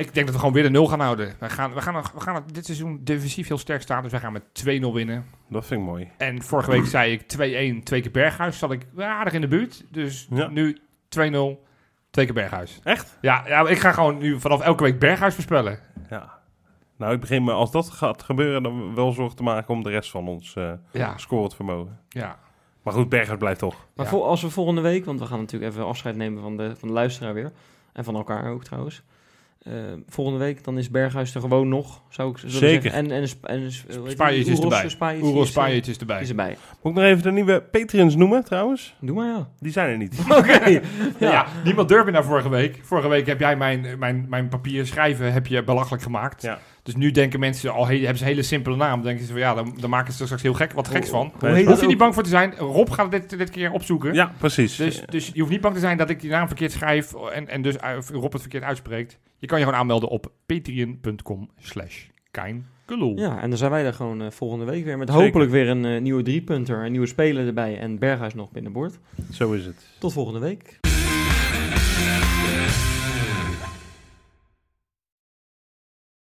Ik denk dat we gewoon weer de 0 gaan houden. We gaan, we gaan, we gaan dit seizoen defensief heel sterk staan. Dus wij gaan met 2-0 winnen. Dat vind ik mooi. En vorige week zei ik 2-1, twee keer Berghuis. Zat ik aardig in de buurt. Dus Ja. nu 2-0, twee keer Berghuis. Echt? Ja, ja, ik ga gewoon nu vanaf elke week Berghuis voorspellen. Ja. Nou, ik begin me, als dat gaat gebeuren, dan wel zorg te maken om de rest van ons eh Ja, scorend vermogen. ja. Maar goed, Berghuis blijft toch. Maar Ja. als we volgende week, want we gaan natuurlijk even afscheid nemen van de, van de luisteraar weer. En van elkaar ook trouwens. Eh, volgende week, dan is Berghuis er gewoon nog, zou ik Zeker. zeggen. En, en, en, is erbij. Is, eh, is erbij. is erbij. Moet ik nog even de nieuwe Patreons noemen, trouwens? Doe maar ja. Die zijn er niet. Oké. Ja. ja. niemand durfde naar vorige week. Vorige week heb jij mijn, mijn, mijn papier schrijven heb je belachelijk gemaakt. Ja. Dus nu denken mensen al, he- hebben ze een hele simpele naam. Dan denken ze van ja, dan, dan maken ze er straks heel gek, wat geks van. Hoe Nee, heet Hoef je niet bang voor te zijn. Rob gaat dit, dit keer opzoeken. Ja, precies. Dus, dus je hoeft niet bang te zijn dat ik die naam verkeerd schrijf en, en dus uh, Rob het verkeerd uitspreekt. Je kan je gewoon aanmelden op patreon.com slash. Ja, en dan zijn wij er gewoon eh, volgende week weer. Met Zeker. hopelijk weer een eh, nieuwe driepunter, een nieuwe speler erbij en Berghuis nog binnenboord. Zo is het. Tot volgende week.